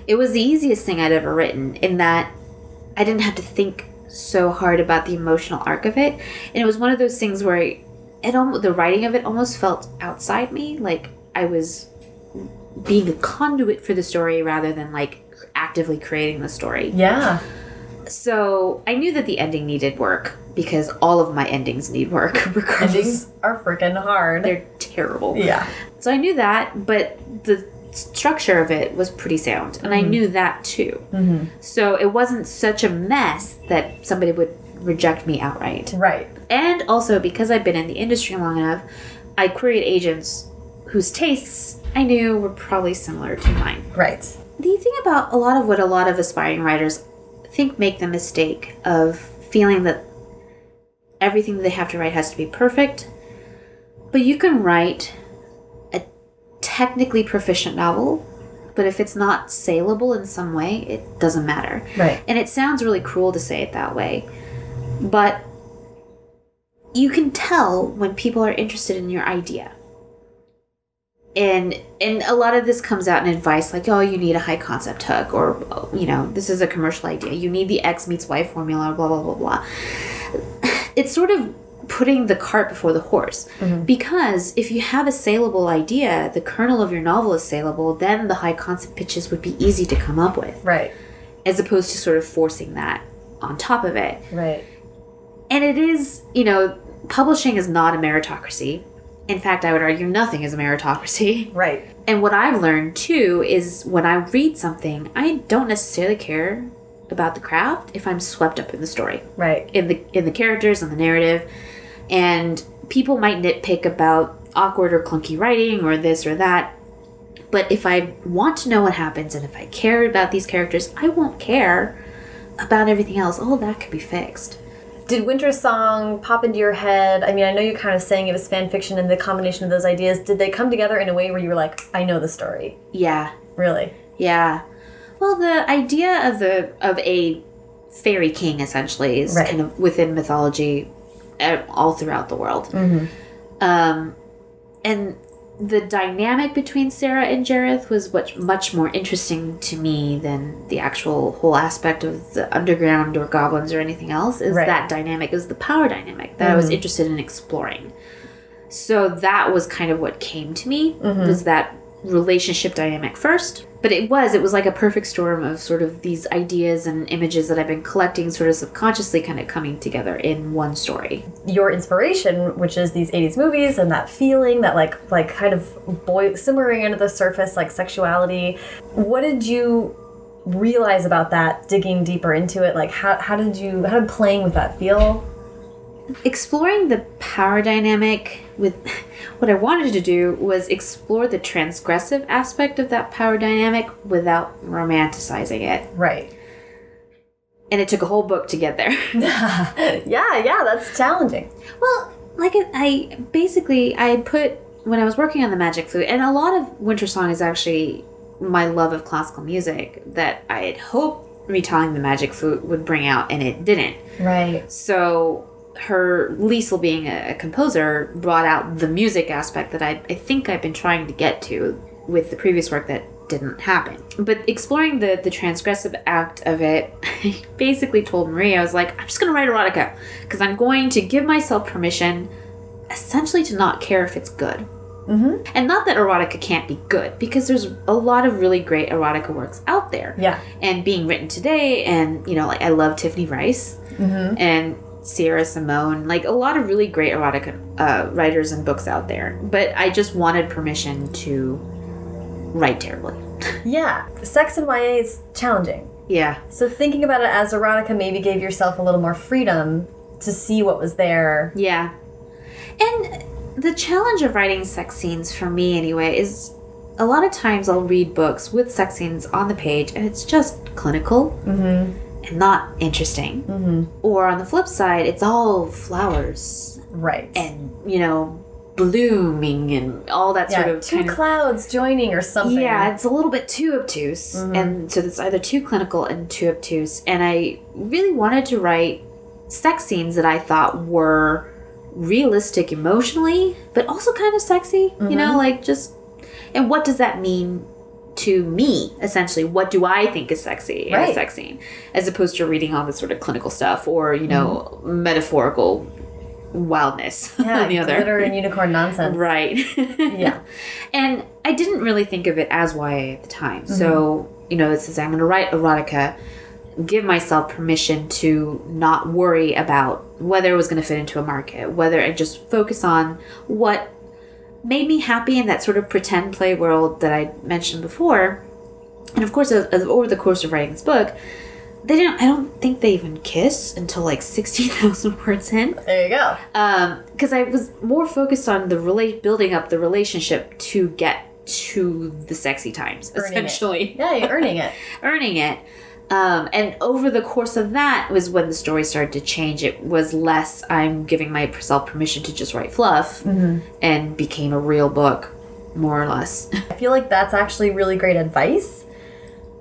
it was the easiest thing I'd ever written in that I didn't have to think so hard about the emotional arc of it, and it was one of those things where it almost, the writing of it almost felt outside me, like I was being a conduit for the story rather than like actively creating the story. yeah. So I knew that the ending needed work because all of my endings need work. Endings are freaking hard. They're terrible. yeah. So I knew that, but the structure of it was pretty sound, and I knew that too. Mm-hmm. So it wasn't such a mess that somebody would reject me outright. Right. And also because I've been in the industry long enough, I queried agents whose tastes I knew were probably similar to mine. Right. The thing about a lot of what a lot of aspiring writers think make the mistake of feeling that everything that they have to write has to be perfect, but you can write a technically proficient novel, but if it's not saleable in some way, it doesn't matter. Right. And it sounds really cruel to say it that way, but you can tell when people are interested in your idea. And and a lot of this comes out in advice like, oh, you need a high concept hook, or you know, this is a commercial idea. You need the X meets Y formula, blah blah blah blah. It's sort of putting the cart before the horse. Mm-hmm. Because if you have a saleable idea, the kernel of your novel is saleable, then the high concept pitches would be easy to come up with Right. as opposed to sort of forcing that on top of it. Right. And it is, you know, publishing is not a meritocracy. In fact, I would argue nothing is a meritocracy. Right. And what I've learned too is when I read something, I don't necessarily care about the craft if I'm swept up in the story, Right. in the in the characters and the narrative. And people might nitpick about awkward or clunky writing or this or that. But if I want to know what happens and if I care about these characters, I won't care about everything else. Oh, that could be fixed. Did Wintersong pop into your head? I mean, I know you're kind of saying it was fan fiction and the combination of those ideas. Did they come together in a way where you were like, I know the story? Yeah, Really? yeah. Well, the idea of the of a fairy king essentially is Right. kind of within mythology uh, all throughout the world. Mm-hmm. Um, and the dynamic between Sarah and Jareth was much much more interesting to me than the actual whole aspect of the underground or goblins or anything else. Is Right. that dynamic? Is the power dynamic that I was mm-hmm. interested in exploring. So that was kind of what came to me mm-hmm. was that relationship dynamic first. But it was it was like a perfect storm of sort of these ideas and images that I've been collecting sort of subconsciously kind of coming together in one story. Your inspiration, which is these 80s movies and that feeling, that like like kind of boy simmering under the surface, like sexuality. What did you realize about that digging deeper into it? Like how, how did you how did playing with that feel? Exploring the power dynamic with what I wanted to do was explore the transgressive aspect of that power dynamic without romanticizing it. Right. And it took a whole book to get there. yeah, yeah, that's challenging. well, like I I basically I put when I was working on the magic flute and a lot of Wintersong is actually my love of classical music that I had hoped retelling the magic flute would bring out and it didn't. Right. So her Liesel being a, a composer brought out the music aspect that I, I think I've been trying to get to with the previous work that didn't happen. But exploring the the transgressive act of it, I basically told Marie I was like, I'm just gonna write erotica because I'm going to give myself permission, essentially to not care if it's good. Mm-hmm. And not that erotica can't be good, because there's a lot of really great erotica works out there Yeah. and being written today and you know like i love Tiffany Reisz Mm-hmm. and sierra simone like a lot of really great erotic uh, writers and books out there but i just wanted permission to write terribly Yeah, sex and YA is challenging. Yeah. So thinking about it as erotica maybe gave yourself a little more freedom to see what was there. Yeah. And the challenge of writing sex scenes for me anyway is a lot of times I'll read books with sex scenes on the page and it's just clinical and not interesting. Mm-hmm. Or on the flip side, it's all flowers Right. and, you know, blooming and all that yeah, sort of two kind of clouds joining or something. Yeah, it's a little bit too obtuse. Mm-hmm. And so it's either too clinical and too obtuse. And I really wanted to write sex scenes that I thought were realistic emotionally, but also kind of sexy. You know, mm-hmm. like just. And what does that mean to me, essentially? What do I think is sexy in a sex scene? As opposed to reading all this sort of clinical stuff or, you mm-hmm. know, metaphorical wildness yeah, on the other. glitter and unicorn nonsense. Right. Yeah. And I didn't really think of it as YA at the time. So, mm-hmm. you know, it says I'm going to write erotica, give myself permission to not worry about whether it was going to fit into a market, whether I just focus on what made me happy in that sort of pretend play world that I mentioned before. And of course, as- as- over the course of writing this book, they didn't. I don't think they even kiss until like sixty thousand words in There you go. Um, because I was more focused on the relate building up the relationship to get to the sexy times, Earning it. essentially Yeah, you're earning it. earning it. Um, and over the course of that was when the story started to change. It was less I'm giving myself permission to just write fluff, and became a real book, more or less. I feel like that's actually really great advice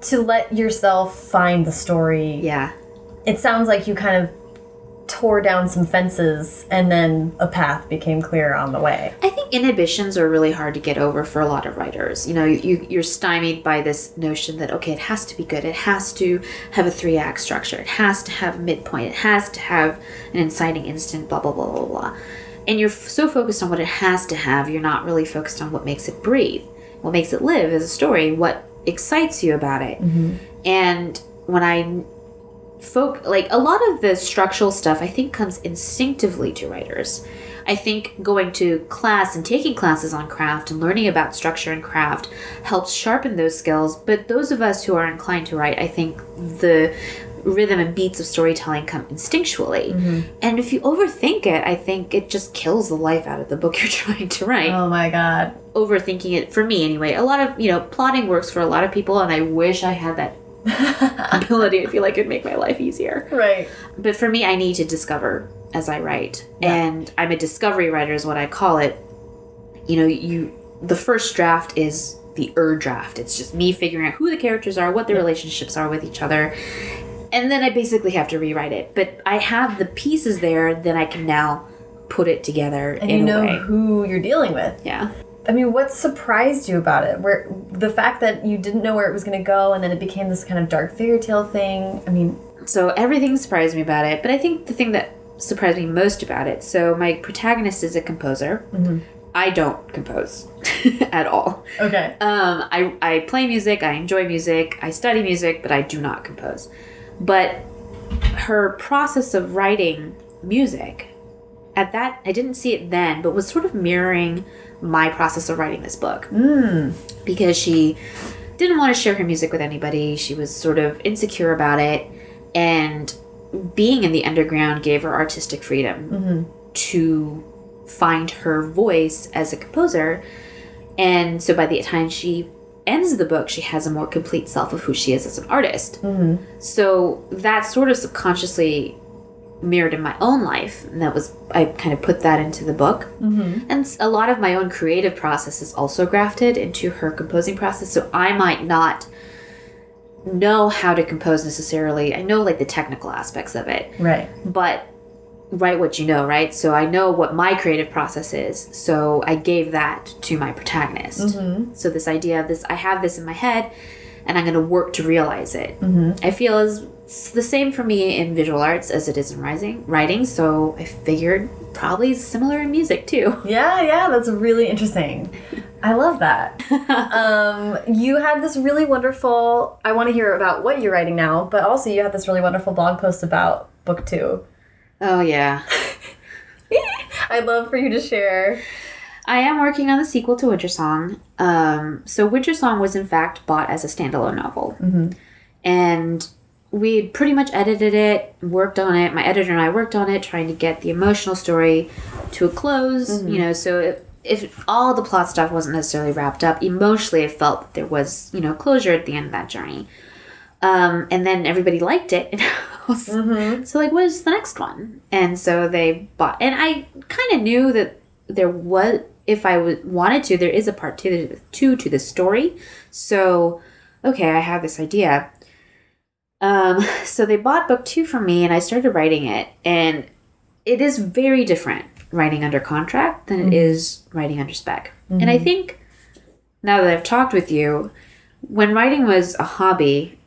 to let yourself find the story. yeah, It sounds like you kind of tore down some fences and then a path became clear on the way. I think inhibitions are really hard to get over for a lot of writers. You know, you, you're stymied by this notion that, okay, it has to be good. It has to have a three act structure. It has to have a midpoint. It has to have an inciting instant, blah, blah, blah, blah, blah. And you're so focused on what it has to have, you're not really focused on what makes it breathe, what makes it live as a story, what excites you about it. Mm-hmm. And when I folk like a lot of the structural stuff i think comes instinctively to writers. I think going to class and taking classes on craft and learning about structure and craft helps sharpen those skills. But those of us who are inclined to write i think the rhythm and beats of storytelling come instinctually. Mm-hmm. And if you overthink it i think it just kills the life out of the book you're trying to write. Oh my god. overthinking it for me anyway. A lot of you know plotting works for a lot of people and i wish i had that ability. I feel like it'd make my life easier. Right. but for me i need to discover as i write. And i'm a discovery writer is what i call it. You know you the first draft is the ur draft. It's just me figuring out who the characters are what their relationships are with each other. And then i basically have to rewrite it. But i have the pieces there then i can now put it together And you know way. who you're dealing with. yeah I mean, what surprised you about it? Where the fact that you didn't know where it was going to go, and then it became this kind of dark fairy tale thing. I mean, So everything surprised me about it, but I think the thing that surprised me most about it. So my protagonist is a composer. I don't compose at all. okay, Um, I I play music. I enjoy music. I study music, but I do not compose. But her process of writing music at that I didn't see it then, but was sort of mirroring my process of writing this book hmm. because she didn't want to share her music with anybody. She was sort of insecure about it, and being in the underground gave her artistic freedom mm-hmm. to find her voice as a composer. And so by the time she ends the book, she has a more complete self of who she is as an artist. Mm-hmm. So that sort of subconsciously mirrored in my own life and that was i kind of put that into the book. Mm-hmm. and a lot of my own creative process is also grafted into her composing process so i might not know how to compose necessarily. I know like the technical aspects of it. Right. but write what you know right? So i know what my creative process is so i gave that to my protagonist. So this idea of this i have this in my head and i'm going to work to realize it. I feel as it's the same for me in visual arts as it is in writing writing so i figured probably similar in music too Yeah, yeah, that's really interesting. I love that. um, you had this really wonderful. I want to hear about what you're writing now, but also you had this really wonderful blog post about book two. oh yeah I'd love for you to share. I am working on the sequel to Winter Song. Um, so Wintersong was in fact bought as a standalone novel, and we pretty much edited it, worked on it. My editor and I worked on it, trying to get the emotional story to a close. You know, so if, if all the plot stuff wasn't necessarily wrapped up, emotionally, it felt that there was you know closure at the end of that journey. Um, and then everybody liked it, I was, so like, what is the next one? And so they bought, and I kind of knew that there was, if I w- wanted to, there is a part two, to- two to the story. So, okay, I have this idea. Um, so they bought book two from me, and I started writing it, and it is very different writing under contract than it mm-hmm. is writing under spec. And I mm-hmm. think now that I've talked with you, when writing was a hobby,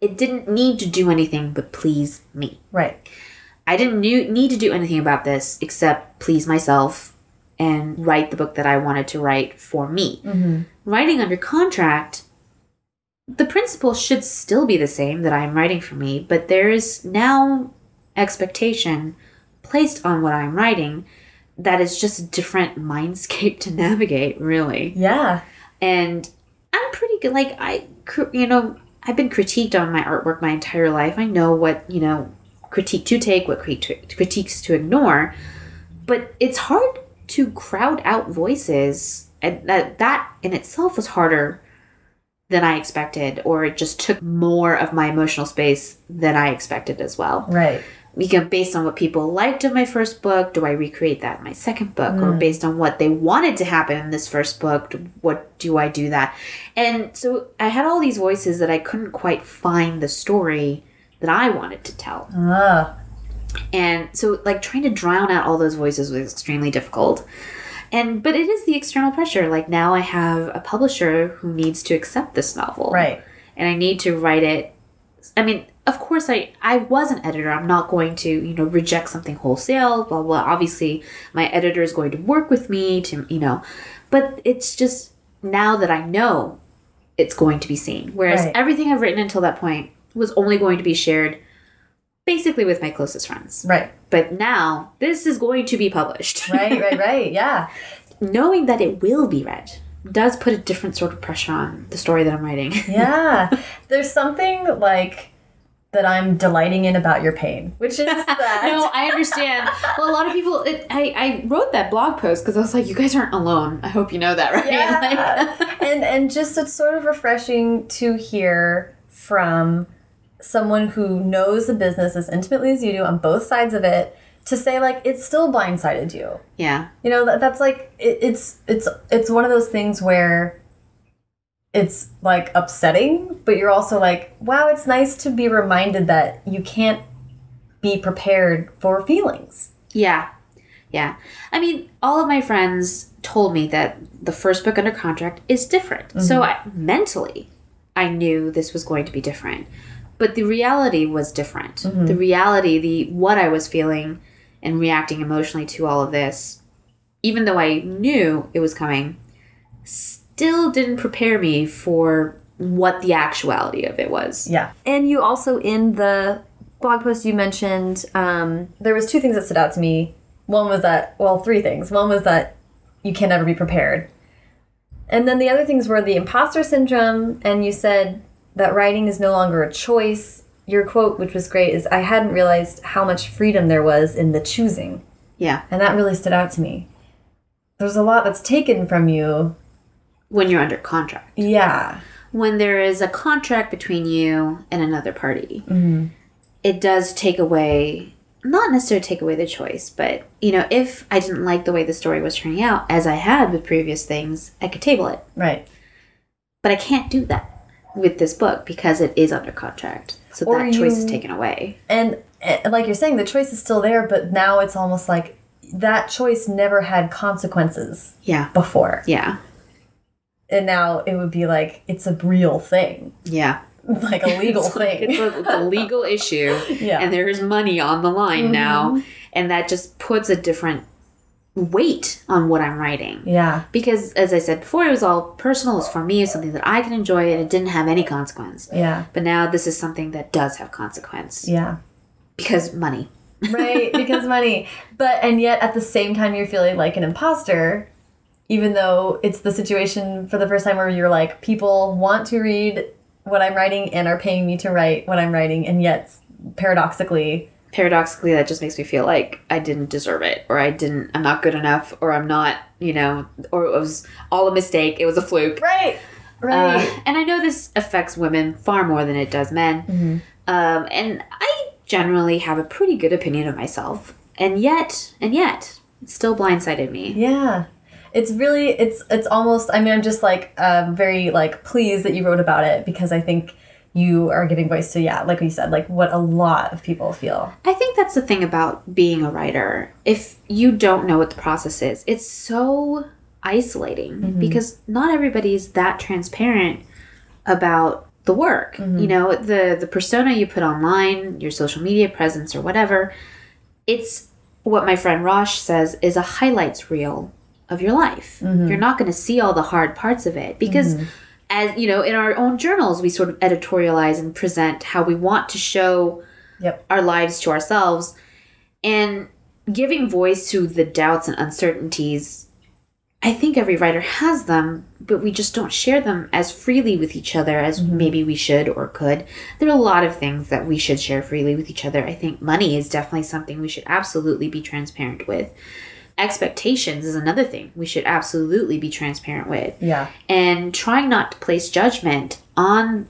it didn't need to do anything but please me. Right. I didn't need to do anything about this except please myself and write the book that I wanted to write for me. Mm-hmm. Writing under contract, the principle should still be the same that I'm writing for me, but there is now expectation placed on what I'm writing that is just a different mindscape to navigate, really Yeah. and I'm pretty good. Like I, you know, I've been critiqued on my artwork my entire life. I know what you know, critique to take, what crit- critiques to ignore, but it's hard to crowd out voices, and that that in itself was harder than I expected, or it just took more of my emotional space than I expected as well Right. because based on what people liked of my first book, do I recreate that in my second book? Or based on what they wanted to happen in this first book, what do I do that? And so I had all these voices that I couldn't quite find the story that I wanted to tell. Ah. And so like trying to drown out all those voices was extremely difficult. And but it is the external pressure. Like now I have a publisher who needs to accept this novel Right. and I need to write it. I mean, of course, I I was an editor. I'm not going to you know reject something wholesale. Blah blah. Obviously, my editor is going to work with me to you know, but it's just now that I know it's going to be seen. Whereas Right. everything I've written until that point was only going to be shared basically with my closest friends. Right. But now this is going to be published. Right. Right. Right. Yeah. Knowing that it will be read does put a different sort of pressure on the story that I'm writing. Yeah. There's something like that I'm delighting in about your pain, which is that. no, I understand. Well, a lot of people. It, I I wrote that blog post because I was like, you guys aren't alone. I hope you know that, right? Yeah. Like- and and just it's sort of refreshing to hear from someone who knows the business as intimately as you do on both sides of it to say like it still blindsided you. yeah, You know that, that's like it, it's it's it's one of those things where it's like upsetting, but you're also like, wow, it's nice to be reminded that you can't be prepared for feelings. yeah, yeah. I mean, all of my friends told me that the first book under contract is different. So mm-hmm. I, mentally, I knew this was going to be different, but the reality was different. The reality, the what I was feeling and reacting emotionally to all of this, even though I knew it was coming, still didn't prepare me for what the actuality of it was. Yeah. And you also in the blog post you mentioned um, there was two things that stood out to me. One was that well, three things. One was that you can never be prepared. And then the other things were the imposter syndrome and you said that writing is no longer a choice. Your quote, which was great, is I hadn't realized how much freedom there was in the choosing. Yeah. And that really stood out to me. There's a lot that's taken from you. When you're under contract. Yeah. when there is a contract between you and another party, mm-hmm. it does take away, not necessarily take away the choice, but, you know, if I didn't like the way the story was turning out, as I had with previous things, I could table it. Right. But I can't do that with this book because it is under contract. So Or that choice is taken away. And, and like you're saying, the choice is still there, but now it's almost like that choice never had consequences Yeah. before. Yeah. And now it would be like it's a real thing, Yeah. like a legal It's like- thing. It's a, it's a legal issue. Yeah. And there's money on the line now. Mm-hmm. And that just puts a different weight on what I'm writing. yeah. because as i said before it was all personal it was for me it's something that i can enjoy and it didn't have any consequence Yeah. but now this is something that does have consequence Yeah. because money Right. because money. But, and yet at the same time, you're feeling like an imposter even though it's the situation for the first time where you're like, people want to read what I'm writing and are paying me to write what I'm writing, and yet paradoxically, paradoxically that just makes me feel like I didn't deserve it or I didn't I'm not good enough or I'm not, you know, or it was all a mistake, it was a fluke. right, right, Uh, and I know this affects women far more than it does men. Mm-hmm. Um, and I generally have a pretty good opinion of myself. And yet, and yet, it still blindsided me. yeah. It's really, it's, it's almost. I mean, I'm just like um, very like pleased that you wrote about it because I think you are giving voice to yeah, like we said, like what a lot of people feel. I think that's the thing about being a writer. If you don't know what the process is, it's so isolating mm-hmm. because not everybody is that transparent about the work. Mm-hmm. You know, the the persona you put online, your social media presence or whatever, it's what my friend Rosh says is a highlights reel of your life. Mm-hmm. You're not going to see all the hard parts of it because as you know, in our own journals we sort of editorialize and present how we want to show Yep. our lives to ourselves. And giving voice to the doubts and uncertainties i think every writer has them but we just don't share them as freely with each other as mm-hmm. maybe we should or could. There are a lot of things that we should share freely with each other. I think money is definitely something we should absolutely be transparent with expectations is another thing we should absolutely be transparent with Yeah. and trying not to place judgment on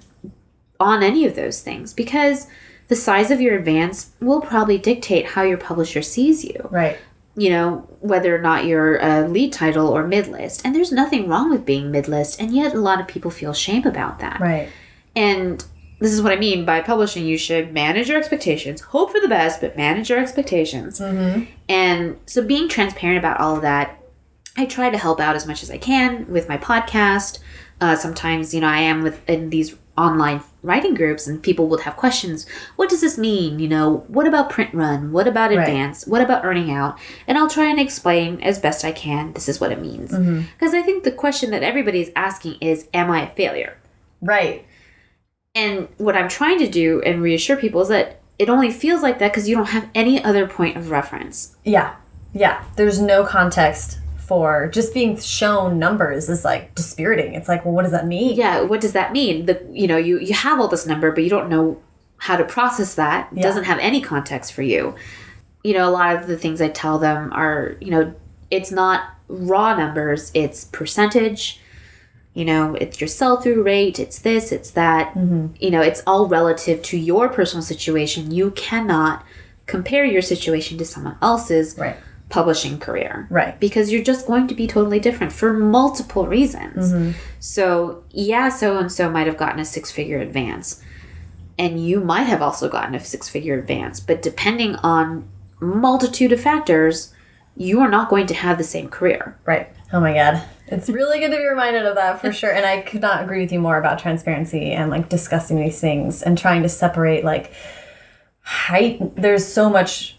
on any of those things because the size of your advance will probably dictate how your publisher sees you Right. you know whether or not you're a lead title or mid-list and there's nothing wrong with being mid-list and yet a lot of people feel shame about that Right. and this is what I mean by publishing. You should manage your expectations, hope for the best, but manage your expectations. And so, being transparent about all of that, I try to help out as much as I can with my podcast. Uh, sometimes, you know, I am with in these online writing groups, and people would have questions. What does this mean? You know, what about print run? What about advance? What about earning out? And I'll try and explain as best I can. This is what it means. Because I think the question that everybody is asking is, "Am I a failure?" Right. And what I'm trying to do and reassure people is that it only feels like that because you don't have any other point of reference. Yeah. Yeah. There's no context for just being shown numbers is like dispiriting. It's like, well, what does that mean? Yeah, what does that mean? The you know, you you have all this number, but you don't know how to process that. It Yeah. doesn't have any context for you. You know, a lot of the things I tell them are, you know, it's not raw numbers, it's percentage. You know, it's your sell through rate, it's this, it's that. Mm-hmm. You know, it's all relative to your personal situation. You cannot compare your situation to someone else's Right. publishing career. Right. Because you're just going to be totally different for multiple reasons. Mm-hmm. So, yeah, so and so might have gotten a six figure advance. And you might have also gotten a six figure advance. But depending on multitude of factors, you are not going to have the same career. Right. Oh my god. It's really good to be reminded of that for sure. And I could not agree with you more about transparency and like discussing these things and trying to separate like height. There's so much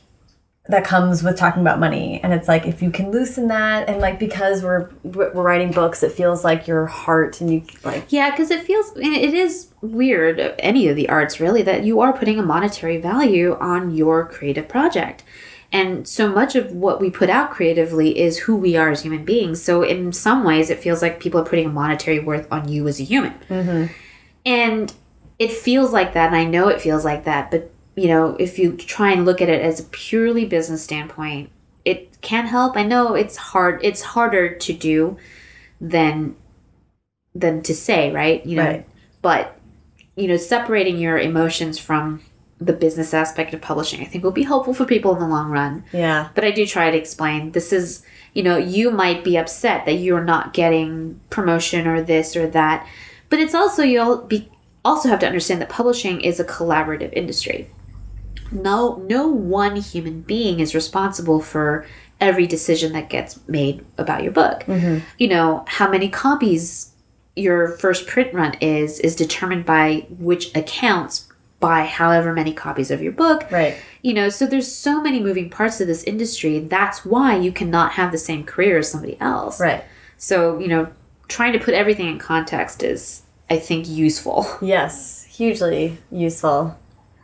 that comes with talking about money and it's like if you can loosen that and like because we're we're writing books it feels like your heart and you like Yeah, because it feels, it is weird, any of the arts really, that you are putting a monetary value on your creative project. And so much of what we put out creatively is who we are as human beings. So, in some ways, it feels like people are putting a monetary worth on you as a human. Mm-hmm. And it feels like that, and I know it feels like that, but you know, if you try and look at it as a purely business standpoint, it can help. I know it's hard, it's harder to do than than to say, right? You know, Right. but you know, separating your emotions from the business aspect of publishing, I think will be helpful for people in the long run. yeah But I do try to explain this is, you know, you might be upset that you're not getting promotion or this or that, but it's also you'll be also have to understand that publishing is a collaborative industry. No, no one human being is responsible for every decision that gets made about your book. Mm-hmm. You know, how many copies your first print run is is determined by which accounts buy however many copies of your book. Right. You know so there's so many moving parts of this industry that's why you cannot have the same career as somebody else. Right. So you know trying to put everything in context is i think useful. Yes hugely useful.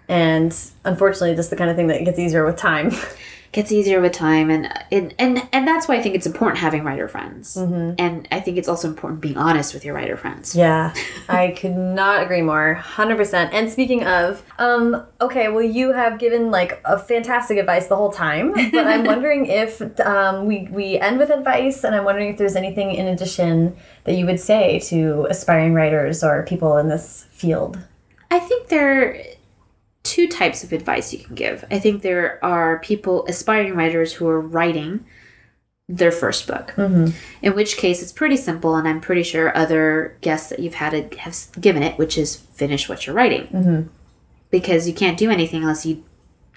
And unfortunately just the kind of thing that gets easier with time gets easier with time and and and, and that's why I think it's important having writer friends. And I think it's also important being honest with your writer friends. Yeah, I could not agree more. 100%. And speaking of, um, okay, well, you have given like a fantastic advice the whole time, but I'm wondering if um, we, we end with advice, and I'm wondering if there's anything in addition that you would say to aspiring writers or people in this field. I think there two types of advice you can give. I think there are people, aspiring writers, who are writing their first book. Mm-hmm. In which case, it's pretty simple, and I'm pretty sure other guests that you've had have given it, which is finish what you're writing. Mm-hmm. Because you can't do anything unless you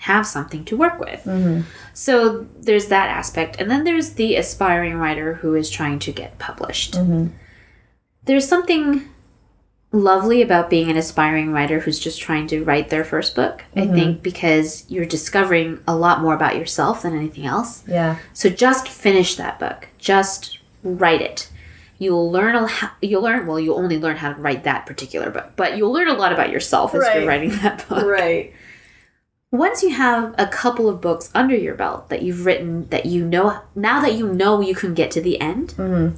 have something to work with. Mm-hmm. So there's that aspect. And then there's the aspiring writer who is trying to get published. There's something lovely about being an aspiring writer who's just trying to write their first book. I mm-hmm. think because you're discovering a lot more about yourself than anything else. Yeah. So just finish that book. Just write it. You'll learn a ho- you'll learn well you'll only learn how to write that particular book, but you'll learn a lot about yourself as Right. you're writing that book. Right. Once you have a couple of books under your belt that you've written that you know now that you know you can get to the end mm-hmm.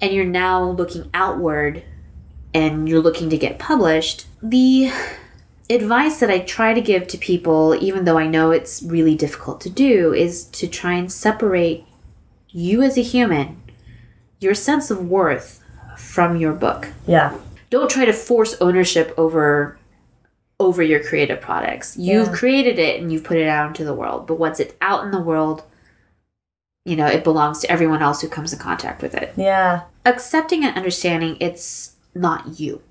and you're now looking outward and you're looking to get published, the advice that I try to give to people, even though I know it's really difficult to do, is to try and separate you as a human, your sense of worth from your book. Yeah. Don't try to force ownership over over your creative products. You've Yeah. created it and you've put it out into the world, but once it's out in the world, you know, it belongs to everyone else who comes in contact with it. Yeah. Accepting and understanding it's not you.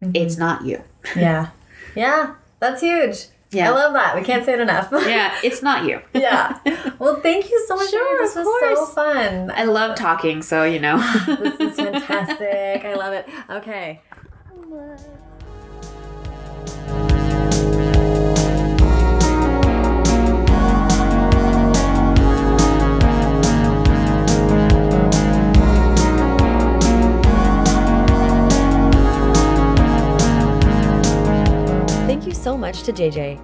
It's mm-hmm. not you. Yeah. Yeah. That's huge. Yeah. I love that. We can't say it enough. Yeah, it's not you. yeah. Well, thank you so much. Sure. This of was so fun. I love talking, so you know. this is fantastic. I love it. Okay. So much to JJ.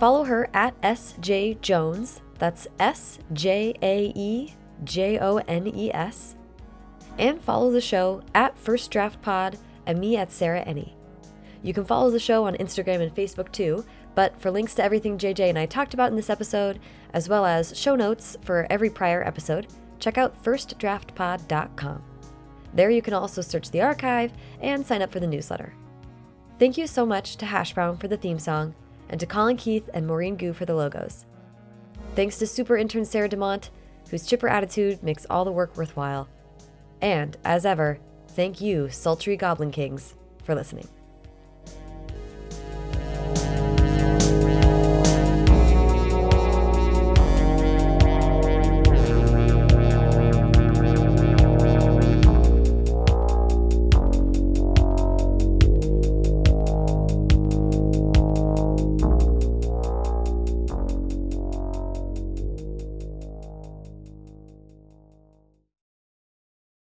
Follow her at SJ Jones. That's S J A E J O N E S. And follow the show at First Draft Pod and me at Sarah Enni. You can follow the show on Instagram and Facebook too, but for links to everything JJ and I talked about in this episode, as well as show notes for every prior episode, check out firstdraftpod.com. There you can also search the archive and sign up for the newsletter. Thank you so much to Hash Brown for the theme song, and to Colin Keith and Maureen Gu for the logos. Thanks to super intern Sarah DeMont, whose chipper attitude makes all the work worthwhile. And, as ever, thank you, sultry Goblin Kings, for listening.